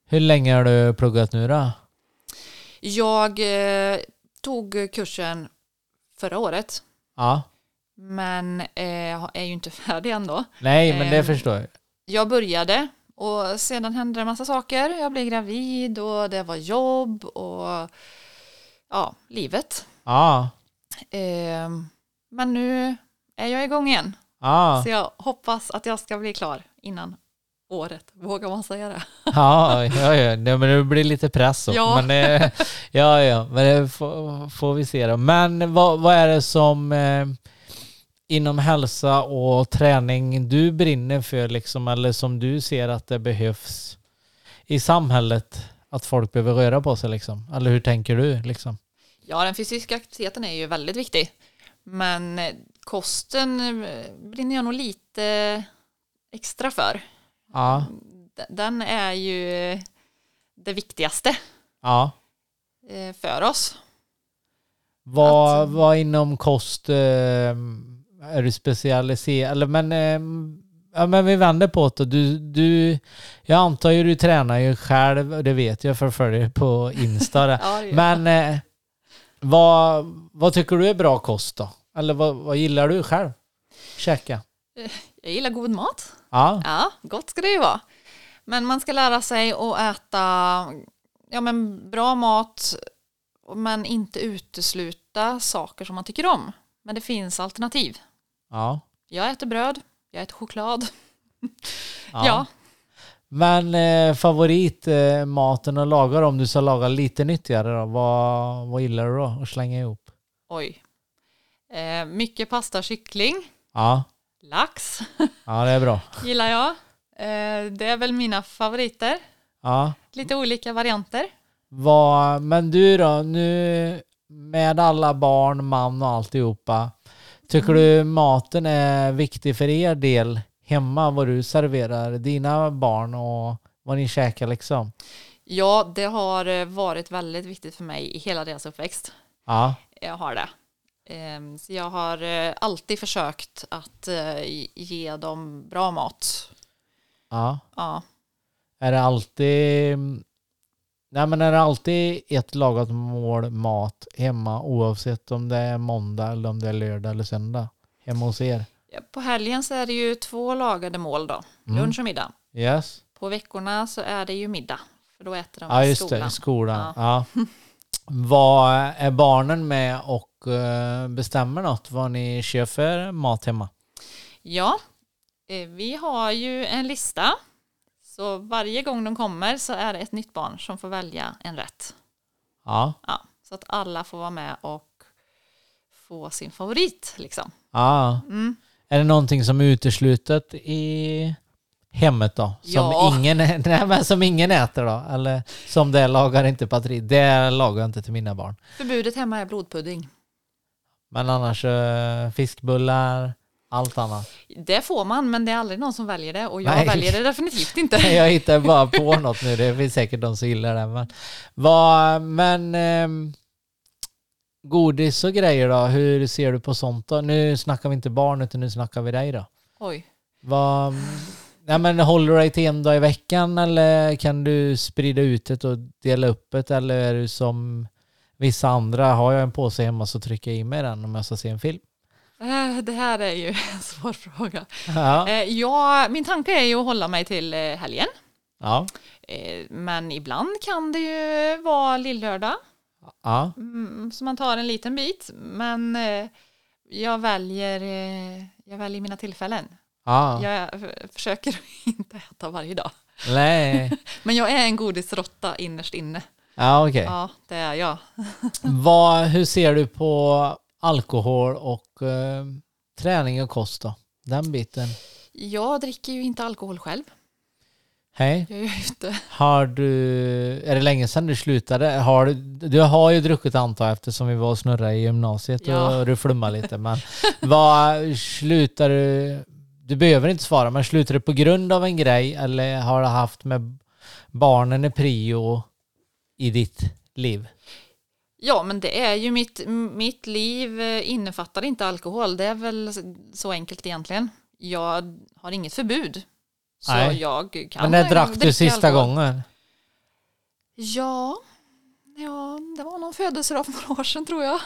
hur länge har du pluggat nu då? Jag eh, tog kursen förra året Ja. men är ju inte *laughs* färdig ändå. Nej, men det Ehm. förstår jag. Jag började och sedan hände det en massa saker. Jag blev gravid och det var jobb och ja, livet. Ja. Ehm, men nu är jag igång igen. Ja. Så jag hoppas att jag ska bli klar innan året. Vågar man säga det? *laughs* Ja, ja, ja. Men det blir lite press också. Ja. Men *laughs* ja, ja, men det får, får vi se då. Men vad, vad är det som eh, inom hälsa och träning du brinner för liksom, eller som du ser att det behövs i samhället att folk behöver röra på sig liksom? Eller hur tänker du liksom? Ja, den fysiska aktiviteten är ju väldigt viktig. Men eh, kosten eh, brinner jag nog lite extra för. Ja, Den är ju det viktigaste. ja, eh, för oss. Vad, Att- vad inom kost eh, är du specialiserad? Eller men, eh, ja, men vi vänder på det. Du, du, jag antar ju du tränar ju själv, och det vet jag för jag följer på Insta. *laughs* Ja, men eh, vad, vad tycker du är bra kost då? Eller vad, vad gillar du själv? Käka? jag gillar god mat. Ja, Ja, gott ska det ju vara. Men man ska lära sig att äta ja, men bra mat men inte utesluta saker som man tycker om. Men det finns alternativ. ja. Jag äter bröd, jag äter choklad. ja. Ja, Men eh, favorit eh, att laga om du ska laga lite nyttigare då? Vad, vad gillar du då att slänga ihop? oj. Eh, mycket pasta, kyckling, Ja, lax *laughs* ja det är bra. gillar jag. Eh, det är väl mina favoriter. Ja. Lite olika varianter. Vad, men du då, nu med alla barn, man och alltihopa. Tycker du maten är viktig för er del hemma, vad du serverar dina barn och vad ni käkar liksom? Ja, det har eh, varit väldigt viktigt för mig i hela deras uppväxt. Ja, Jag har det. Ehm, Så jag har eh, alltid försökt att eh, ge dem bra mat. ja. Ja, Är det alltid... Nej men är det alltid ett lagat mål mat hemma oavsett om det är måndag eller om det är lördag eller söndag? Hemma hos er? På helgen så är det ju två lagade mål då, Mm. lunch och middag. Yes? På veckorna så är det ju middag, för då äter de Ja i just det, skolan. i skolan. Ja. Vad är barnen med och eh, bestämmer något vad ni kör för mat hemma? Ja, eh, vi har ju en lista. Så varje gång de kommer så är det ett nytt barn som får välja en rätt. Ja. Ja, så att alla får vara med och få sin favorit liksom. ja. Mm. Är det någonting som är uteslutet i hemmet då? Som, Ja. ingen, *laughs* nej, men som ingen äter då? Eller som det lagar inte Patrik? Det lagar jag inte till mina barn. Förbudet hemma är blodpudding. Men annars eh, fiskbullar, allt annat. Det får man, men det är aldrig någon som väljer det och jag Nej. väljer det definitivt inte. *laughs* Jag hittar bara på *laughs* något nu. Det finns säkert de som gillar det. Men, vad, men ehm, godis och grejer då? Hur ser du på sånt då? Nu snackar vi inte barn utan nu snackar vi dig då. Oj. Vad, nej men håller du dig till en dag i veckan eller kan du sprida ut det och dela upp det eller är du som vissa andra? Har jag en påse hemma så trycker jag i mig den om jag ska se en film. Eh, Det här är ju *laughs* en svår fråga. Ja. Eh, Ja, min tanke är ju att hålla mig till eh, helgen. Ja. Men ibland kan det ju vara lillördag. Ja. Mm, Så man tar en liten bit. Men eh, jag väljer, eh, jag väljer mina tillfällen. Ja. Jag försöker *laughs* inte äta varje dag. Nej. *laughs* Men jag är en godisrotta innerst inne. Ja okej. Ja, det är jag. *laughs* Vad, hur ser du på alkohol och eh, träning och kost då? Den biten. Jag dricker ju inte alkohol själv. Hej. Jag är ute. Har du, är det länge sedan du slutade? Har du, du har ju druckit antar jag eftersom vi var och snurrade i gymnasiet Ja. och *laughs* du flummade lite. Men vad slutar du? Du behöver inte svara, men slutar du på grund av en grej eller har du haft med barnen i prio i ditt liv? Ja, men det är ju mitt, mitt liv innefattar inte alkohol. Det är väl så enkelt egentligen. Jag har inget förbud. Så Nej. jag kan Men när drack du sista alkohol. gången? Ja, ja, det var någon födelsedag för några år sedan tror jag.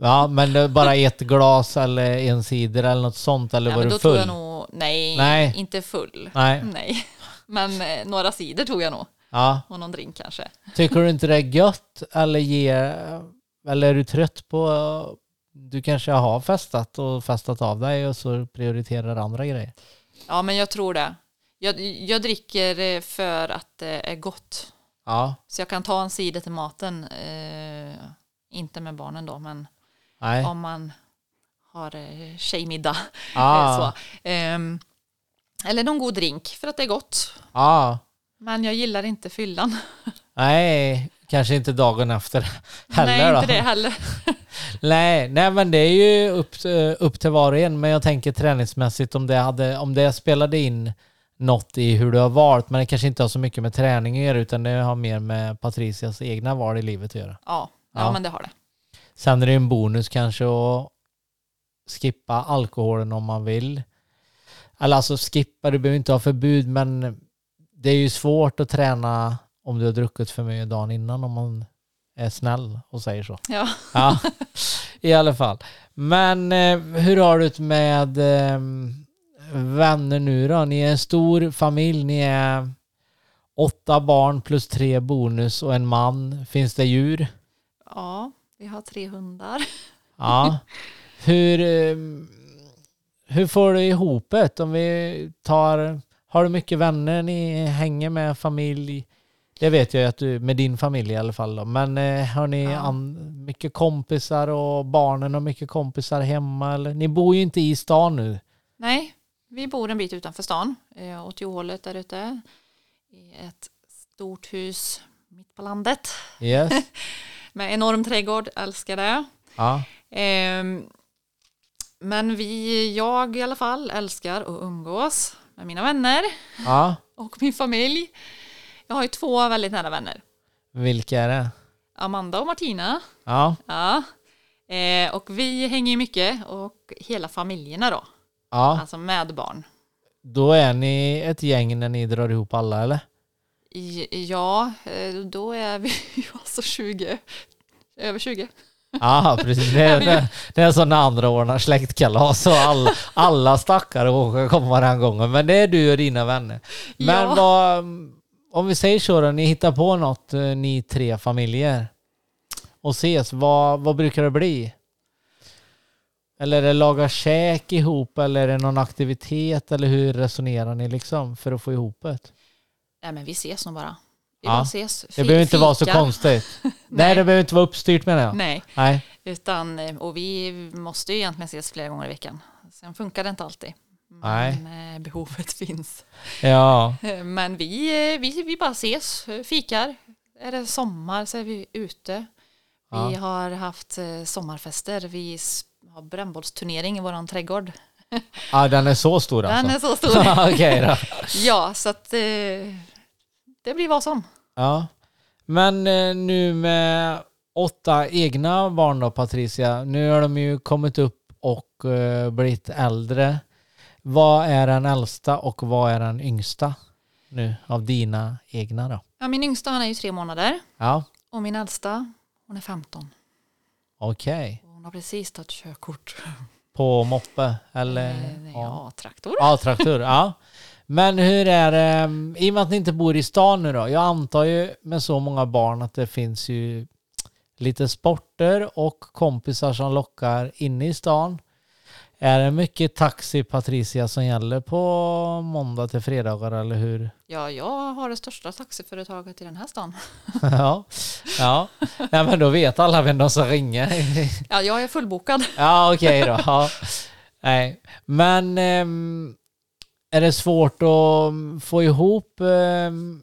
Ja, men bara ett glas eller en cider eller något sånt eller Ja, var du full? jag nog, nej, Nej. inte full. Nej. Nej, men eh, några cider tog jag nog. Ja. Och någon drink kanske. Tycker du inte det är gött eller ger, eller är du trött på, du kanske har festat och festat av dig och så prioriterar andra grejer? Ja, men jag tror det. Jag, jag dricker eh, för att det är gott. Ja, Så jag kan ta en cider till maten. Eh, inte med barnen då, men nej. om man har eh, tjejmiddag. *laughs* Ah, Så. Ehm, eller någon god drink för att det är gott. ah, Men jag gillar inte fyllan. *laughs* nej, kanske inte dagen efter heller Nej, då. inte det heller. *laughs* Nej, nej, men det är ju upp, upp till var och en. Men jag tänker träningsmässigt om det, hade, om det spelade in något i hur du har valt, men det kanske inte har så mycket med träning att göra utan det har mer med Patricias egna val i livet att göra. Ja, ja, Ja. men det har det. Sen är det en bonus kanske att skippa alkoholen om man vill. Eller alltså skippa, du behöver inte ha förbud men det är ju svårt att träna om du har druckit för mycket dagen innan om man är snäll och säger så. Ja. Ja, i alla fall. Men eh, hur har du det med eh, vänner nu då? Ni är en stor familj, ni är åtta barn plus tre bonus och en man. Finns det djur? ja, vi har tre hundar. *laughs* Ja. Hur, eh, hur får du ihop det? Om vi tar, har du mycket vänner ni hänger med familj? Det vet jag ju att du, med din familj i alla fall då. Men eh, har ni Ja. an, mycket kompisar och barnen har mycket kompisar hemma eller? Ni bor ju inte i stan nu. Nej, vi bor en bit utanför stan, eh, åt Johållet där ute. I ett stort hus mitt på landet. Yes. *laughs* Med enorm trädgård, älskar det. Ehm, men vi, jag i alla fall, älskar att umgås med mina vänner ja. *laughs* och min familj. Jag har ju två väldigt nära vänner. Vilka är det? Amanda och Martina. Ja. Ja. Eh, och vi hänger ju mycket och hela familjerna då, Ja. alltså med barn. Då är ni ett gäng när ni drar ihop alla eller? I, ja, eh, då är vi *laughs* alltså 20, över 20. Ja, precis. Det är, *laughs* det, det är som när andra ordnar släktkalas och all, alla stackare åker kommer varannan gång. Men det är du och dina vänner. Men Ja. vad, om vi säger så då, ni hittar på något, eh, ni tre familjer och ses, vad, vad brukar det bli? Eller är det laga käk ihop eller är det någon aktivitet eller hur resonerar ni liksom för att få ihop det? Nej men vi ses nog bara. Vi Ja. bara ses. Det behöver inte vara så konstigt. *laughs* Nej, det behöver inte vara uppstyrt menar jag. Nej, Nej. utan, eh, och vi måste ju egentligen ses flera gånger i veckan. Sen funkar det inte alltid. Nej. Men eh, behovet *laughs* finns. Ja. Eh, Men vi, vi, vi bara ses, fikar. Är det sommar så är vi ute. Vi Ja. har haft sommarfester. Vi har brännbollsturnering i våran trädgård. ja, den är så stor alltså? Den är så stor. *laughs* Då. ja, så att eh, det blir vad som. Ja. Men eh, nu med åtta egna barn då Patricia, nu har de ju kommit upp och eh, blivit äldre. Vad är den äldsta och vad är den yngsta nu av dina egna då? Ja, min yngsta han är ju tre månader Ja, och min äldsta hon är 15. okej. Och Hon har precis tagit körkort. På moppe eller? Eh, ja, traktor. Ja, traktor. Ja. Men hur är det, i och med att ni inte bor i stan nu då? Jag antar ju med så många barn att det finns ju lite sporter och kompisar som lockar inne i stan. Är det mycket taxi Patricia som gäller på måndag till fredagar eller hur? Ja, jag har det största taxiföretaget i den här stan. *laughs* ja, ja. Nej, men då vet alla vem de ska ringa. *laughs* Ja, jag är fullbokad. Ja, okej då. Ja. Nej, men ehm, är det svårt att få ihop ehm,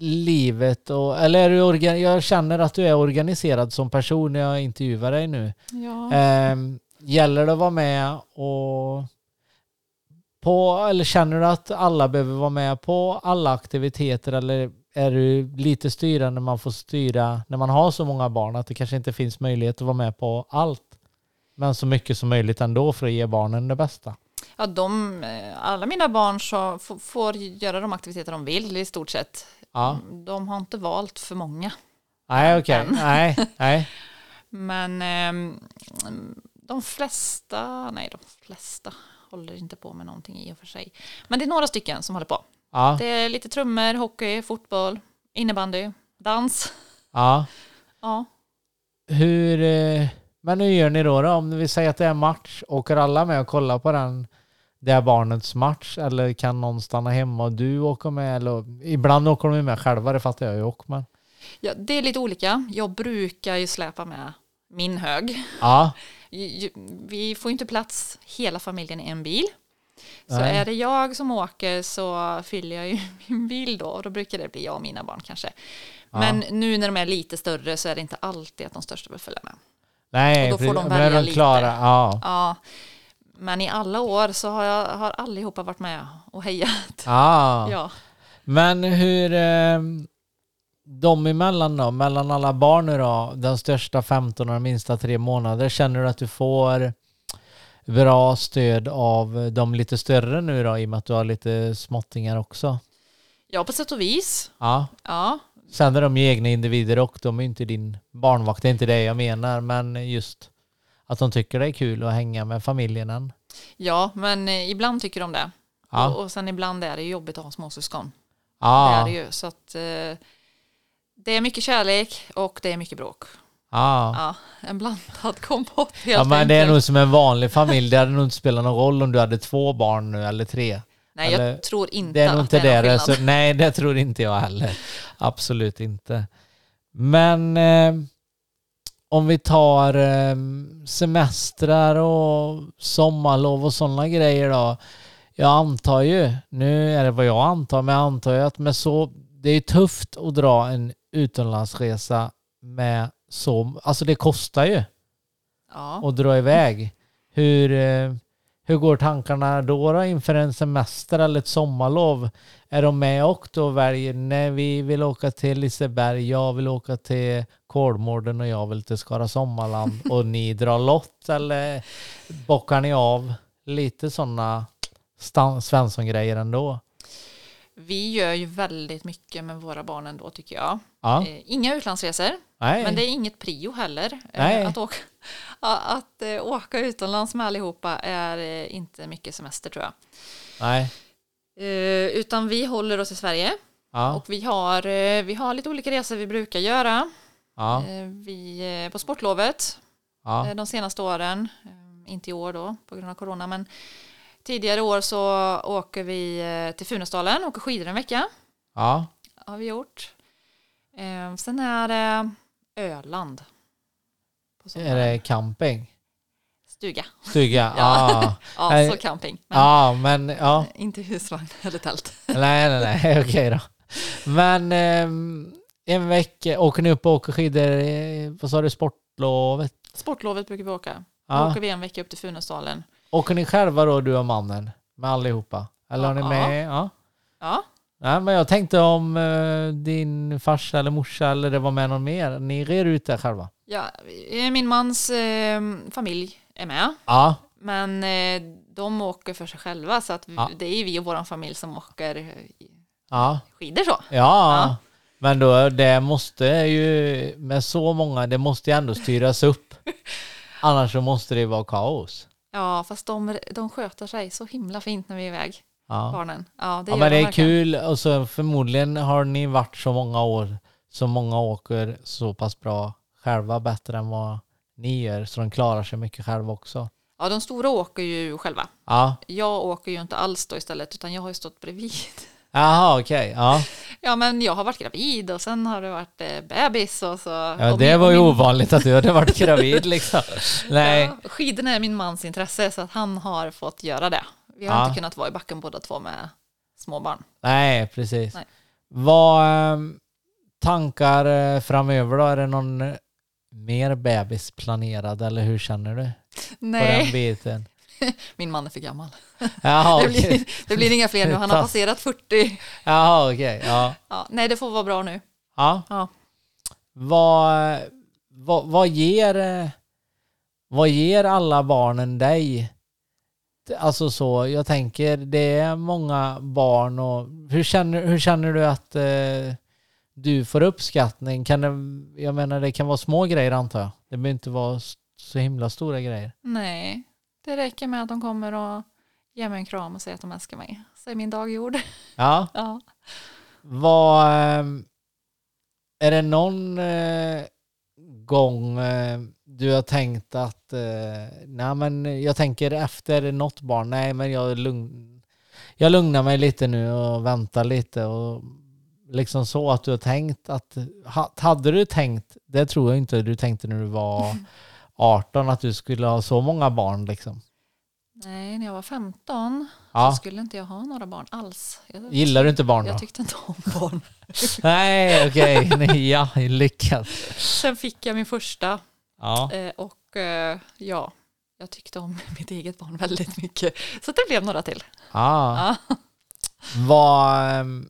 livet och, eller är du organ, jag känner att du är organiserad som person när jag intervjuar dig nu. Ja. Ehm, gäller det att vara med och på, eller känner du att alla behöver vara med på alla aktiviteter eller är du lite styrande när man får styra när man har så många barn att det kanske inte finns möjlighet att vara med på allt? Men så mycket som möjligt ändå för att ge barnen det bästa. Ja, de, eh, alla mina barn så får göra de aktiviteter de vill i stort sett. Ja. De har inte valt för många. Nej, okej. Men. Nej, nej. *laughs* Men ehm, de flesta, nej de flesta håller inte på med någonting i och för sig. Men det är några stycken som håller på. Ja, Det är lite trummor, hockey, fotboll, innebandy, dans. ja. Ja, Hur, eh, men hur gör ni då, då? Om vi säger att det är match, åker alla med och kollar på den det är barnets match eller kan någon stanna hemma och du åker med? Eller, ibland åker de med själva, det fattar jag ju också. Men, ja, det är lite olika. Jag brukar ju släpa med min hög. ja, Vi får inte plats hela familjen i en bil. Så Nej. är det jag som åker så fyller jag ju *laughs* min bil då och då brukar det bli jag och mina barn kanske. Men nu när de är lite större så är det inte alltid att de största vill följa med. nej, Och då får de välja de lite. klara? Ja, Ja, Men i alla år så har, jag, har allihopa varit med och hejat. Ah. *laughs* Ja. Men hur, eh, de emellan då, mellan alla barn nu då, den största 15 och den minsta 3 månader, känner du att du får bra stöd av de lite större nu då, i och med att du har lite småttingar också? ja, på sätt och vis. Ja, Ja, sen är de ju egna individer och de är inte din barnvakt, det är inte det jag menar, men just att de tycker det är kul att hänga med familjen än. ja men eh, ibland tycker de det. Ja. Och, och sen ibland är det jobbigt att ha småsyskon. Det Ja, är det ju. Så att, eh, det är mycket kärlek och det är mycket bråk. ja. Ja, en blandad kompott helt Ja men det är nog som en vanlig familj, det hade nog inte spelat någon roll om du hade två barn nu eller tre. Nej, eller- jag tror inte Det är nog att inte det är det. så, nej, det tror inte jag heller. Absolut inte. Men eh, om vi tar eh, semestrar och sommarlov och sådana grejer då. Jag antar ju, nu är det vad jag antar, men jag antar ju att med så, det är tufft att dra en utomlandsresa med så, alltså det kostar ju Ja. att dra iväg. Hur, eh, hur går tankarna då, då inför en semester eller ett sommarlov? Är de med och då väljer, nej vi vill åka till Liseberg, jag vill åka till Kolmården och jag vill till Skara Sommarland *laughs* och ni drar lott eller bockar ni av? Lite sådana Svensson-grejer ändå. Vi gör ju väldigt mycket med våra barn ändå tycker jag. Ja, Eh, Inga utlandsresor, nej. men det är inget prio heller. Eh, Nej. Att, åka, *laughs* att eh, åka utomlands med allihopa är inte mycket semester tror jag. nej. Utan vi håller oss i Sverige Ja, och vi har, vi har lite olika resor vi brukar göra. ja, vi, på sportlovet de senaste åren, inte i år då på grund av corona, men tidigare år så åker vi eh, till Funäsdalen, åker skidor en vecka. ja. har vi gjort. Eh, sen är det Öland. Är det camping? Stuga. Stuga? *laughs* Ja. *laughs* Ja. Ja, så camping. Men Ja, men ja. *laughs* inte husvagn eller tält. Nej, nej, nej, okej då. Men ehm, en vecka, åker ni upp och åker skidor, eh, vad sa du, sportlovet? Sportlovet brukar vi åka. Då Ja. åker vi en vecka upp till Funäsdalen. Åker ni själva då, du och mannen? Med allihopa? Eller har ni Ja. med? Ja. Ja, Nej, men jag tänkte om eh, din farsa eller morsa eller det var med någon mer. Ni rer ut där själva? ja vi- min mans eh, familj är med. Ja. Men eh, de åker för sig själva så att vi, Ja. det är vi och vår familj som åker eh, Ja. skidor så. Ja. Ja. Men då, det måste ju, med så många, det måste ju ändå styras upp. *laughs* Annars så måste det vara kaos. Ja, fast de, de sköter sig så himla fint när vi är iväg, Ja. barnen. Ja, det Ja, men det de är verkligen. kul och så förmodligen har ni varit så många år så många åker så pass bra själva bättre än vad ni gör så de klarar sig mycket själva också. Ja, de stora åker ju själva. Ja, Jag åker ju inte alls då istället, utan jag har ju stått bredvid. Jaha okej. Ja. Ja, men jag har varit gravid och sen har det varit eh, bebis och så. ja, och det min- var ju min- ovanligt att du hade varit *laughs* gravid liksom. Nej, Ja, skidorna är min mans intresse så att han har fått göra det. Vi har Ja. inte kunnat vara i backen båda två med småbarn. nej precis. Nej. Vad ehm, tankar eh, framöver då? Är det någon eh, mer bebis planerad eller hur känner du på den Nej, biten? *laughs* min man är för gammal. *laughs* Jaha Det blir, det blir inga fler nu, han har passerat 40. Jaha okej. Ja. Ja, nej, det får vara bra nu. Ja. Ja. Vad, vad, vad, ger, vad ger alla barnen dig? Alltså så, jag tänker det är många barn och hur känner, hur känner du att eh, du får uppskattning? Kan det, jag menar det kan vara små grejer antar jag. Det behöver inte vara så himla stora grejer. Nej, det räcker med att de kommer och ger mig en kram och säger att de älskar mig. Så är min dag gjord. *laughs* Ja, Ja. vad, eh, är det någon eh, gång eh, du har tänkt att, eh, nej men jag tänker efter något barn, nej men jag, lugn, jag lugnar mig lite nu och väntar lite och liksom så att du har tänkt att, ha- hade du tänkt, det tror jag inte du tänkte när du var *laughs* 18 att du skulle ha så många barn liksom. Nej, när jag var 15 Ja, så skulle inte jag ha några barn alls. Jag, gillar du inte barn då? Jag tyckte inte om barn. *laughs* Nej, okej, nej, ja, lyckas. Sen fick jag min första Ja, eh, och eh, ja, jag tyckte om *laughs* mitt eget barn väldigt mycket. Så det blev några till. Ja. Ja. Vad, ehm,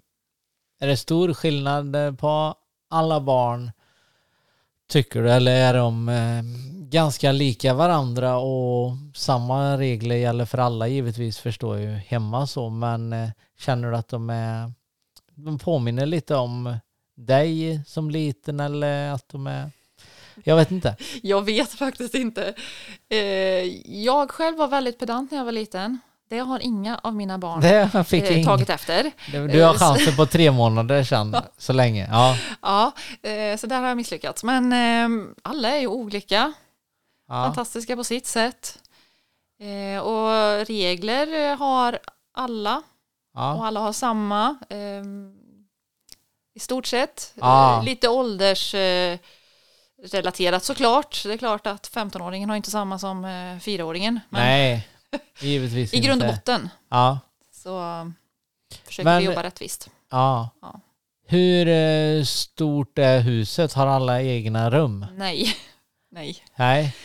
är det stor skillnad eh, på alla barn tycker du? Eller är de eh, ganska lika varandra och samma regler gäller för alla givetvis förstår jag ju hemma så men eh, känner du att de är de påminner lite om dig som liten eller att de är jag vet inte. *laughs* Jag vet faktiskt inte. Eh, jag själv var väldigt pedant när jag var liten. Det har inga av mina barn *laughs* eh, tagit efter. Du har chansen på tre månader sedan *laughs* så länge. Ja. Ja, eh, så där har jag misslyckats. Men eh, alla är ju olika, Ja. fantastiska på sitt sätt. Eh, och regler eh, har alla och Ja. alla har samma. Eh, I stort sett. Ja. Eh, lite ålders eh, relaterat såklart. Det är klart att 15-åringen har inte samma som eh, 4-åringen. Men Nej, *laughs* givetvis i grund och botten Ja. så försöker Men- vi jobba rättvist. Ja. Ja. Hur eh, stort är huset? Har alla egna rum? Nej. *laughs* Nej. Nej.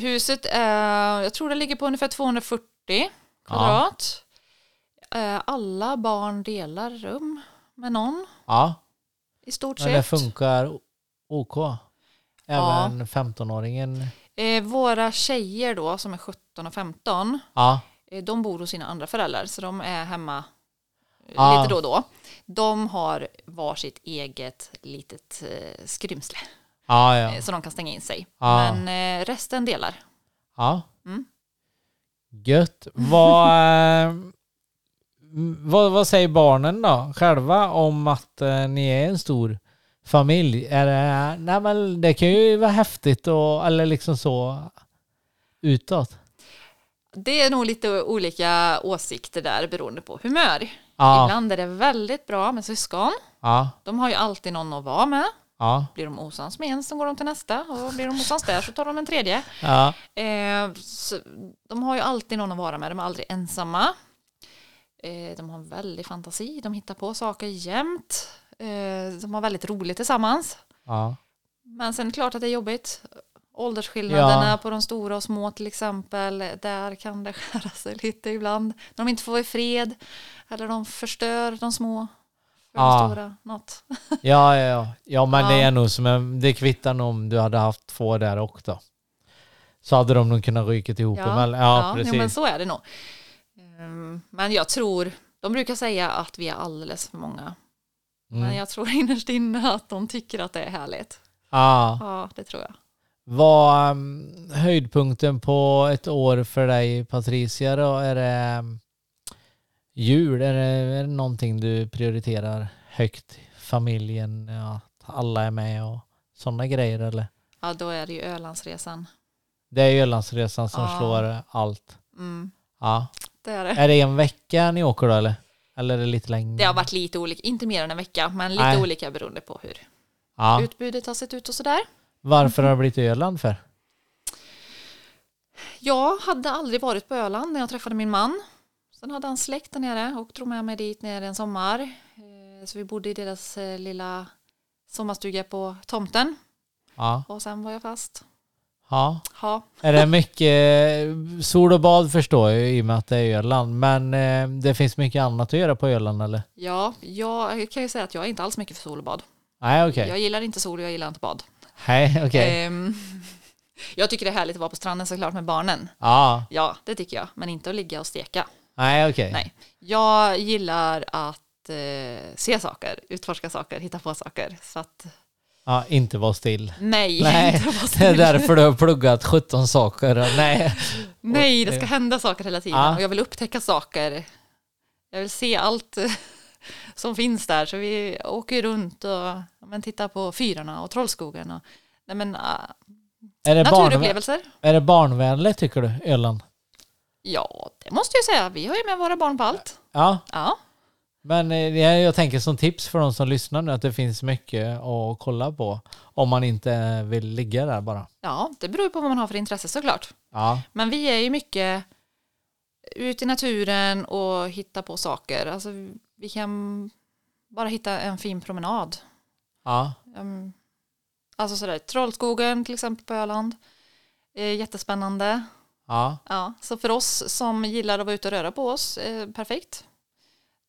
Huset är, jag tror det ligger på ungefär 240 kvadrat. Eh, Alla barn delar rum med någon Ja, i stort men det sett. funkar OK. Även 15-åringen. Eh, Våra tjejer då som är 17 och 15, Ja. eh, de bor hos sina andra föräldrar så de är hemma eh, Ah. lite då och då. De har varsitt eget litet eh, skrymsle Ja, eh, ja. så de kan stänga in sig. Men eh, resten delar. ja. Mm. Gött. Vad, eh, vad, vad säger barnen då själva om att eh, ni är en stor familj? Är det, nej men det kan ju vara häftigt och, eller liksom så utåt. Det är nog lite olika åsikter där beroende på humör. Ja, Ibland är det väldigt bra med syskon. ja, De har ju alltid någon att vara med. ja, Blir de osams med en så går de till nästa och blir de osams där så tar de en tredje. ja, Eh, de har ju alltid någon att vara med, de är aldrig ensamma. Eh, de har en väldig fantasi, de hittar på saker jämt. Eh, de har väldigt roligt tillsammans. ja. Men sen är det klart att det är jobbigt. Åldersskillnaderna Ja. på de stora och små till exempel, där kan det *laughs* skära sig lite ibland. När de inte får i fred eller de förstör de små för Ja. de stora. Något. *laughs* Ja, ja, ja. ja men det Ja. är nog som en, det kvittar nog om du hade haft två där också. Så hade de nog kunnat ryka ihop. Ja, Men, ja, ja precis. jo, men så är det nog. Ehm, Men jag tror, de brukar säga att vi är alldeles för många. Men mm. jag tror innerst inne att de tycker att det är härligt. ja. Ja, det tror jag. Vad um, höjdpunkten på ett år för dig Patricia då? Är det um, jul? Är det, är det någonting du prioriterar högt? Familjen, ja, att alla är med och sådana grejer eller? Ja, då är det ju Ölandsresan. Det är Ölandsresan som Ja. slår allt. Mm, Ja. det är det. Är det en vecka ni åker då eller? Eller är det lite längre? Det har varit lite olika, inte mer än en vecka, men lite Nej. olika beroende på hur ja. utbudet har sett ut och sådär. Varför har det blivit Öland för? Jag hade aldrig varit på Öland när jag träffade min man. Sen hade han släkt där nere och drog med mig dit nere en sommar. Eh, Så vi bodde i deras eh, lilla sommarstuga på tomten Ja. och sen var jag fast. Ja. Ja, Är det mycket sol och bad förstår jag i och med att det är Öland. Men eh, det finns mycket annat att göra på Öland eller? ja, jag kan ju säga att jag är inte alls mycket för sol och bad. Nej okej. Jag gillar inte sol och jag gillar inte bad. Nej okej. Ehm, *laughs* jag tycker det är härligt att vara på stranden såklart med barnen. Ja. Ja, det tycker jag. Men inte att ligga och steka. Nej okej. Nej. Jag gillar att eh, se saker, utforska saker, hitta på saker. Så att Ja, inte vara still. nej, Nej, *laughs* inte vara Det är still. därför du har pluggat 17 saker. Nej. *laughs* nej, det ska hända saker hela tiden. Ja. Och jag vill upptäcka saker. Jag vill se allt eh, *laughs* som finns där. Så vi åker runt och men, tittar på fyrarna och Trollskogen. Och, nej, men, ah, Är det, naturupplevelser. är det barnvänligt tycker du, Öland? Ja, det måste jag säga. Vi har ju med våra barn på allt. Ja, Ja, men eh, jag tänker som tips för de som lyssnar nu att det finns mycket att kolla på om man inte vill ligga där bara. ja, det beror på vad man har för intresse såklart. Ja, Men vi är ju mycket ute i naturen och hitta på saker. Alltså, vi kan bara hitta en fin promenad. ja, Um, alltså sådär, Trollskogen till exempel på Öland. Jättespännande. Ja. Ja, så för oss som gillar att vara ute och röra på oss, eh, perfekt.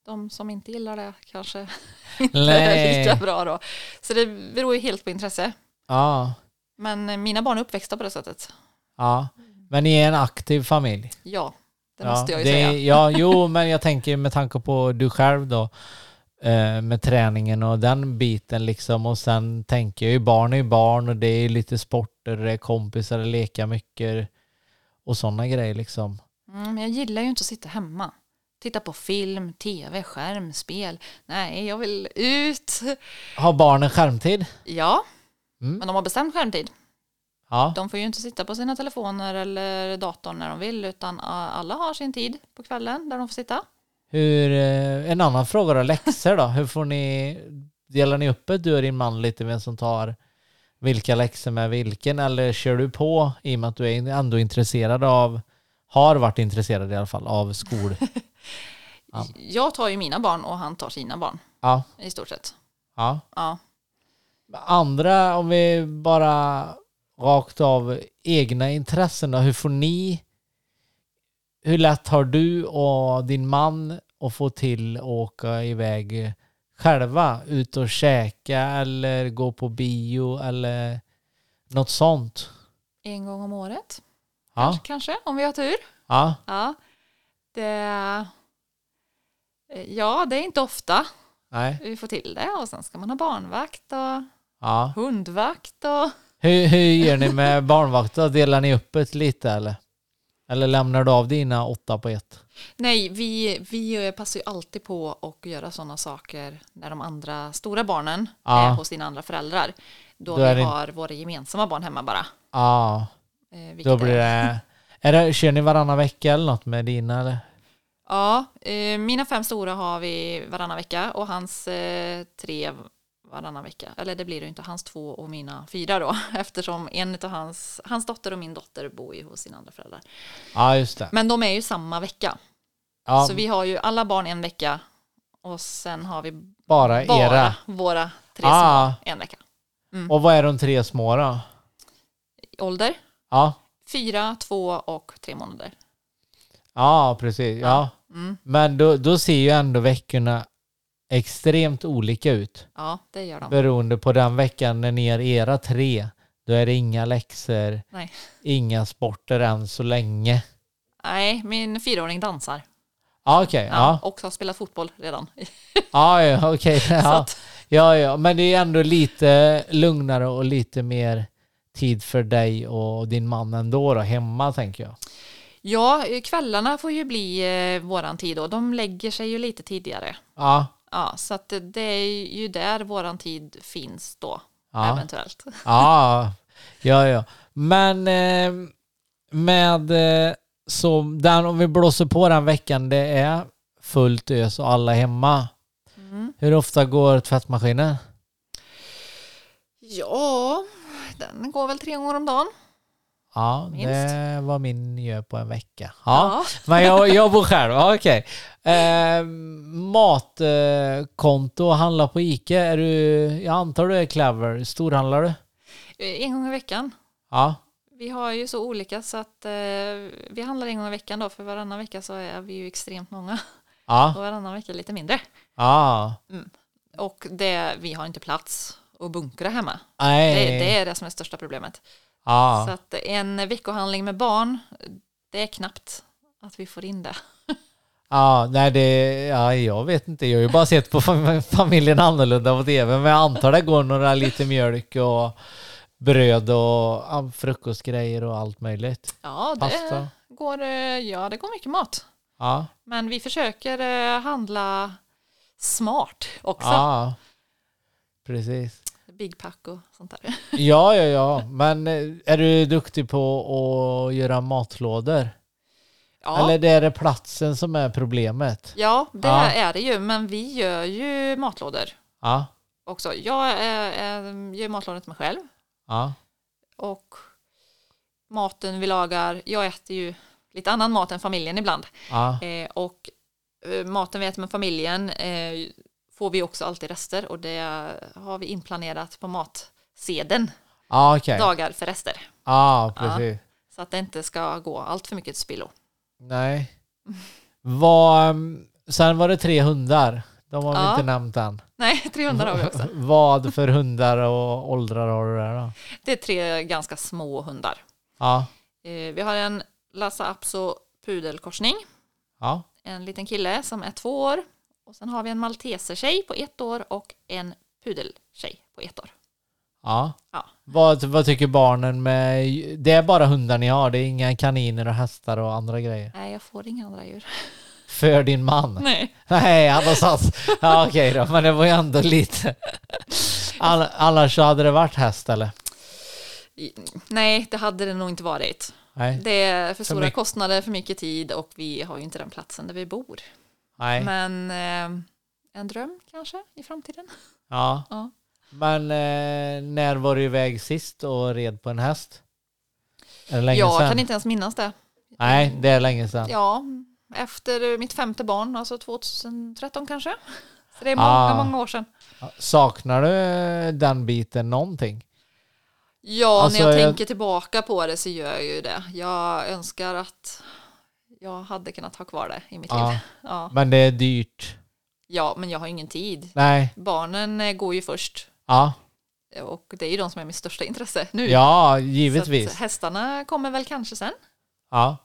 De som inte gillar det kanske *laughs* inte är lika bra då. Så det beror ju helt på intresse. Ja. Men eh, mina barn är uppväxta på det sättet. Ja. Men ni är en aktiv familj. Ja, det ja, måste jag ju det, säga. Ja, jo, *laughs* men jag tänker med tanke på du själv då. eh, Med träningen och den biten liksom. Och sen tänker jag ju barn är ju barn och det är lite sporter, det är kompisar, leka mycket. Och sådana grejer liksom. Mm, men jag gillar ju inte att sitta hemma. Titta på film, tv, skärm, spel. Nej, jag vill ut. Har barnen skärmtid? Ja, Mm. men de har bestämt skärmtid. Ja. De får ju inte sitta på sina telefoner eller datorn när de vill, utan alla har sin tid på kvällen där de får sitta. Hur, eh, en annan fråga då, läxor då? Hur får ni, delar ni upp det du och din man lite vem som tar vilka läxor med vilken eller kör du på i och med att du är ändå intresserad av, har varit intresserad i alla fall av skol? *laughs* Ja. Jag tar ju mina barn och han tar sina barn Ja, i stort sett. ja. Ja. Andra, om vi bara rakt av egna intressen då, hur får ni, hur lätt har du och din man att få till att åka iväg själva, ut och käka eller gå på bio eller något sånt? En gång om året, kanske, kanske, om vi har tur. ja, Ja, det, ja, det är inte ofta nej, vi får till det. Och sen ska man ha barnvakt och ja. hundvakt. Och... Hur, hur gör ni med barnvakt då? Delar ni upp det lite eller? Eller lämnar du av dina åtta på ett? Nej, vi, vi passar ju alltid på att göra sådana saker när de andra stora barnen Ja. är hos sina andra föräldrar. Då, Då vi det- har våra gemensamma barn hemma bara. Ja, Eh, då blir det... Är det kör ni varannan vecka eller något med dina eller? Ja, eh, mina fem stora har vi varannan vecka och hans eh, tre varannan vecka. Eller det blir det inte, hans två och mina fyra då. *laughs* Eftersom en av hans, hans dotter och min dotter bor ju hos sina andra föräldrar. Ja, just det. Men de är ju samma vecka. Ja, Så vi har ju alla barn en vecka och sen har vi bara, bara era. våra tre Ah. små en vecka. Och vad är de tre små då? Ålder? Ja, Fyra, två och tre månader. ja precis. Ja. Mm. Men då, då ser ju ändå veckorna extremt olika ut. Ja, det gör de. Beroende på den veckan när ni är era tre. Då är det inga läxor, Nej. inga sporter än så länge. Nej, min fyraåring dansar. Ja, okej. Ja, Ja, Och har spelat fotboll redan. *laughs* ja, ja okej. Så Ja. ja, ja. Men det är ändå lite lugnare och lite mer tid för dig och din man ändå då, hemma tänker jag. ja, kvällarna får ju bli eh, våran tid då. De lägger sig ju lite tidigare. Ja, Ja, så att det- är ju där våran tid finns då, ja. eventuellt. *laughs* Ja, ja, ja. Men eh, med eh, så den, om vi blåser på den veckan det är fullt ös och alla hemma. Mm. Hur ofta går tvättmaskinen? Ja, den går väl tre gånger om dagen. Ja, Minst. det var min gör på en vecka. Ja, men jag, jag bor själv. Ja, okej. Eh, matkonto, handla på Ica. Är du, jag antar du är clever. Storhandlar du? Eh, En gång i veckan. Ja. Vi har ju så olika så att eh, vi handlar en gång i veckan då, för varannan vecka så är vi ju extremt många. Ja. Och varannan vecka lite mindre. Ja. Och det, vi har inte plats att bunkra hemma. Nej. Det, det är det som är största problemet. ja. Så att en veckohandling med barn, det är knappt att vi får in det. *laughs* Ja, nej det, ja, jag vet inte. Jag har ju bara sett på fam- familjen annorlunda på tv, men jag antar det går några lite mjölk och bröd och frukostgrejer och allt möjligt. Ja, det Pasta. går, eh, ja, det går mycket mat. Ja, Men vi försöker eh, handla smart också. ja. Precis. Big pack och sånt där. *laughs* Ja, ja, ja. Men eh, är du duktig på att göra matlådor? Ja, Eller det är det platsen som är problemet? ja det Ja. är det ju. Men vi gör ju matlådor Ja, också. Jag är, gör matlådor till mig själv. ja, Och maten vi lagar, jag äter ju lite annan mat än familjen ibland. ja, Eh, och maten vi äter med familjen eh, får vi också alltid rester och det har vi inplanerat på matsedeln ja okej. dagar för rester. Ja, precis. Så Så att det inte ska gå allt för mycket spillo. Nej. Vad, um, sen var det tre hundar. De har vi Ja. inte nämnt än. Nej, 300 har vi också. *laughs* Vad för hundar och åldrar har du där då? Det är tre ganska små hundar. Ja. Eh, Vi har en Lhasa Apso pudelkorsning, Ja. en liten kille som är två år och sen har vi en maltesertjej på ett år och en pudeltjej på ett år. Ja. Ja. Vad, vad tycker barnen med... Det är bara hundar ni har, det är inga kaniner och hästar och andra grejer. Nej, jag får inga andra djur. För din man? Nej. Nej, han har satt... Ja, okej då, men det var ju ändå lite... All, annars så hade det varit häst eller? Nej, det hade det nog inte varit. Nej. Det är för stora mycket. kostnader, för mycket tid och vi har ju inte den platsen där vi bor. Nej. Men eh, en dröm kanske i framtiden. Ja. *laughs* Ja. Men eh, när var du iväg sist och red på en häst? Är det länge jag sedan? kan inte ens minnas det. Nej, det är länge sedan. Ja, efter mitt femte barn, alltså 2013 kanske. *laughs* Så det är många, Ah. många år sedan. Saknar du den biten någonting? Ja, Alltså, när jag jag- tänker tillbaka på det så gör jag ju det. Jag önskar att jag hade kunnat ha kvar det i mitt Ja. liv. Ja. Men det är dyrt. ja, men jag har ingen tid. Nej. Barnen eh, går ju först Ja, och det är ju de som är mitt största intresse nu. ja Så givetvis. hästarna kommer väl kanske sen. Ja.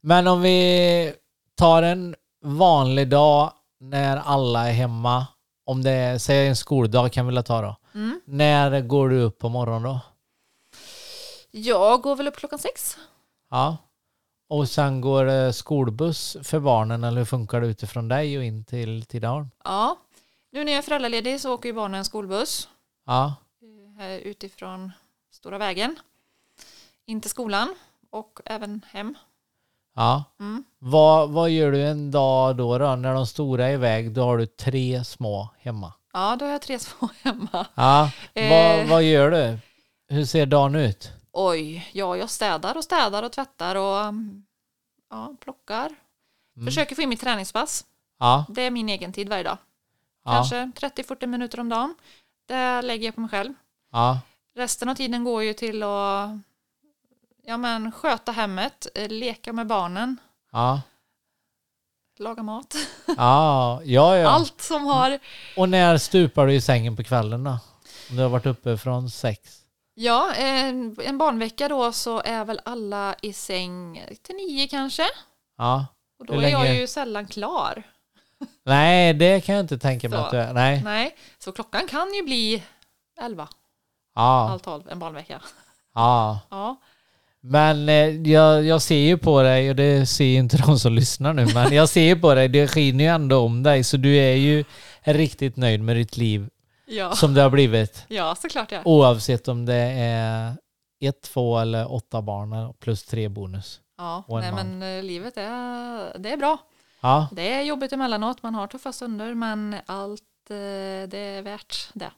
Men om vi tar en vanlig dag när alla är hemma. Om det är, säg en skoldag kan vi väl ta då. Mm. När går du upp på morgonen då? Jag går väl upp klockan sex. Ja. Och sen går det skolbuss för barnen eller hur funkar det utifrån dig och in till Tidaholm? Ja. Nu när jag är föräldraledig så åker ju barnen skolbuss Ja. eh, utifrån Stora vägen in till skolan och även hem. Ja. Mm. Vad, vad gör du en dag då, då? När de stora är iväg, då har du tre små hemma. Ja, då har jag tre små *laughs* hemma. Ja. Eh. Vad, vad gör du? Hur ser dagen ut? Oj, ja, jag städar och städar och tvättar och ja, plockar. Mm. Försöker få in mitt träningspass. Ja. Det är min egen tid varje dag. Ja. Kanske 30-40 minuter om dagen. Det lägger jag på mig själv. Ja. Resten av tiden går ju till att ja, men, sköta hemmet, eh, leka med barnen, Ja. laga mat. Ja. Ja. ja. *laughs* Allt som har... Och när stupar du i sängen på kvällen då? Om du har varit uppe från sex? Ja, en, en barnvecka då så är väl alla i säng till nio kanske. Ja. Och då är jag ju sällan klar. Nej, det kan jag inte tänka mig Så. att du är. Nej. Nej, så klockan kan ju bli elva, Ja. halv tolv, en barnvecka. Ja. Ja, Men eh, jag, jag ser ju på dig, och det ser ju inte de som lyssnar nu, men jag ser ju på dig, det skiner ju ändå om dig, så du är ju riktigt nöjd med ditt liv ja. som det har blivit. ja såklart ja. Oavsett om det är ett, två eller åtta barn plus tre bonus. ja nej, man. men eh, livet är, det är bra. Ja, Det är jobbigt emellanåt, man har tuffa stunder, men allt eh, det är värt det.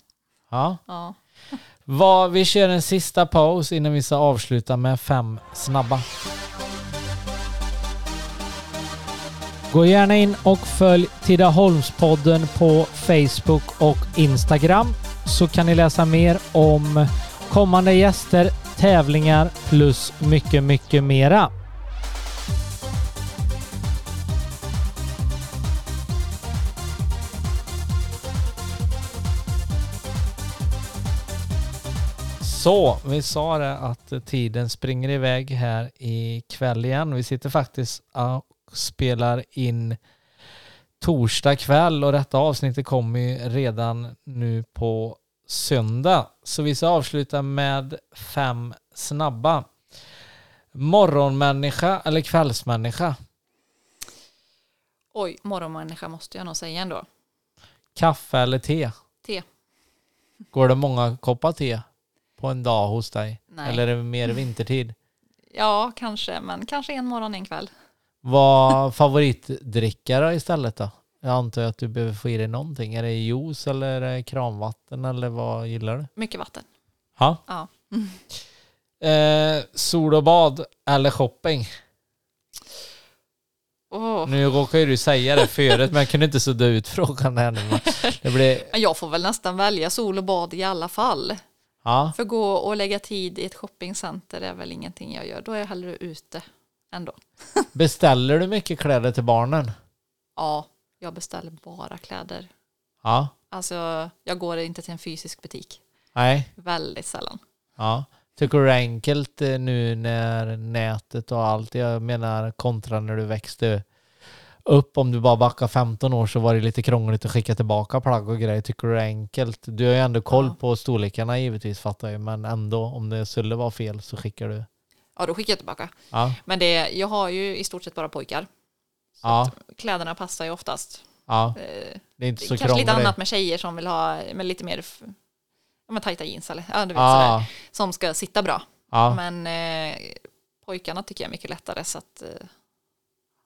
ja. Ja. *laughs* Vad, vi kör en sista paus innan vi ska avsluta med fem snabba. Gå gärna in och följ Tidaholmspodden på Facebook och Instagram så kan ni läsa mer om kommande gäster, tävlingar plus mycket, mycket mera. Så, vi sa det att tiden springer iväg här i kväll igen. Vi sitter faktiskt spelar in torsdag kväll och detta avsnittet kommer ju redan nu på söndag. Så vi ska avsluta med fem snabba. Morgonmänniska eller kvällsmänniska? Oj, morgonmänniska måste jag nog säga ändå. Kaffe eller te? Te. Går det många koppar te på en dag hos dig? Nej. Eller är det mer vintertid? Ja, kanske, men kanske en morgon, en kväll. Vad favoritdrickare istället då? Jag antar att du behöver få i dig någonting. Är det juice eller är det kranvatten eller vad gillar du? Mycket vatten. Ja. Ja. Eh, sol och bad eller shopping? Åh. Nu råkar ju du säga det förut men jag kunde inte sudda ut frågan här nu. Det blir, *laughs* Jag får väl nästan välja sol och bad i alla fall. Ja. För gå och lägga tid i ett shoppingcenter är väl ingenting jag gör. Då är jag hellre ute ändå. Beställer du mycket kläder till barnen? Ja, jag beställer bara kläder. Ja. Alltså, jag går inte till en fysisk butik. Nej. Väldigt sällan. Ja. Tycker du det är enkelt eh, nu när nätet och allt, jag menar kontra när du växte upp, om du bara backar 15 år så var det lite krångligt att skicka tillbaka plagg och grejer. Tycker du det är enkelt? Du har ju ändå koll Ja. på storlekarna givetvis fattar jag, men ändå om det skulle vara fel så skickar du. Ja, då skickar jag tillbaka. Ja. Men det, jag har ju i stort sett bara pojkar. Så Ja. kläderna passar ju oftast. Ja. Eh, Det är inte så Kanske krångligt. lite annat med tjejer som vill ha med lite mer men tajta jeans eller ja, du vet, sådär, Ja. som ska sitta bra. Ja. Men eh, pojkarna tycker jag är mycket lättare så att eh,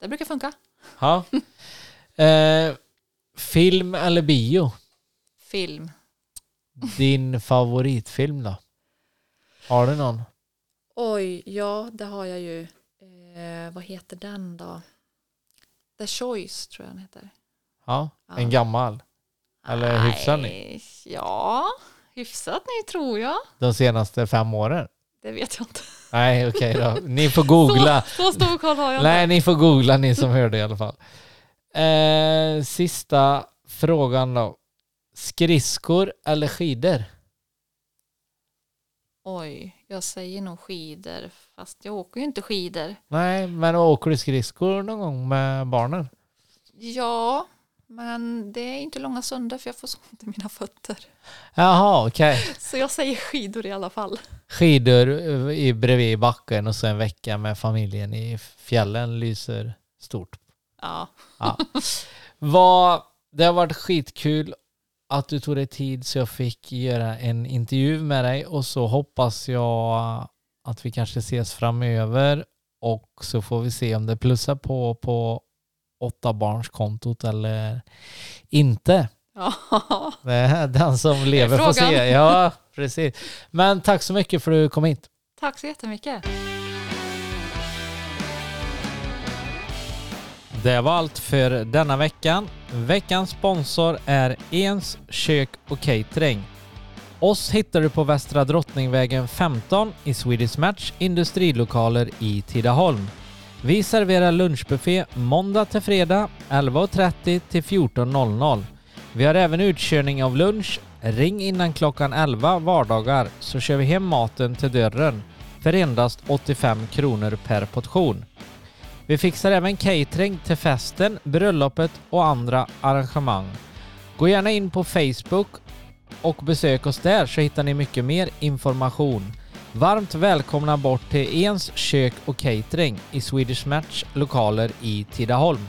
det brukar funka. ja. *laughs* Eh, film eller bio? Film. Din favoritfilm då? Har du någon? Oj, ja det har jag ju. Eh, vad heter den då? The Choice tror jag den heter. Ja, Ja. en gammal. Eller hyfsad ny? Nej, Ja, hyfsat ny tror jag. De senaste fem åren? Det vet jag inte. Nej, okej då. *laughs* Ni får googla. Så, så stor koll har jag Nej, inte. ni får googla ni som hörde i alla fall. Eh, sista frågan då. Skridskor eller skidor? Oj, jag säger nog skidor. Fast jag åker ju inte skidor. Nej, men åker du skridskor någon gång med barnen? Ja, men det är inte långa stunder för jag får så ont i mina fötter. Jaha, okej. Så jag säger skidor i alla fall. Skidor i bredvid backen och så en vecka med familjen i fjällen lyser stort. Ja, Ja. Vad, det har varit skitkul att du tog dig tid så jag fick göra en intervju med dig och så hoppas jag att vi kanske ses framöver och så får vi se om det plussar på på åtta barns kontot eller inte. ja. Det är den som lever får se. Ja, precis. Men tack så mycket för att du kom hit. tack så jättemycket. Det var allt för denna veckan. Veckans sponsor är Ens kök och catering. Oss hittar du på Västra Drottningvägen 15 i Swedish Match industrilokaler i Tidaholm. Vi serverar lunchbuffé måndag till fredag 11.30 till 14.00. Vi har även utkörning av lunch. Ring innan klockan 11 vardagar så kör vi hem maten till dörren för endast 85 kronor per portion. Vi fixar även catering till festen, bröllopet och andra arrangemang. Gå gärna in på Facebook och besök oss där så hittar ni mycket mer information. Varmt välkomna bort till Ens kök och catering i Swedish Match lokaler i Tidaholm.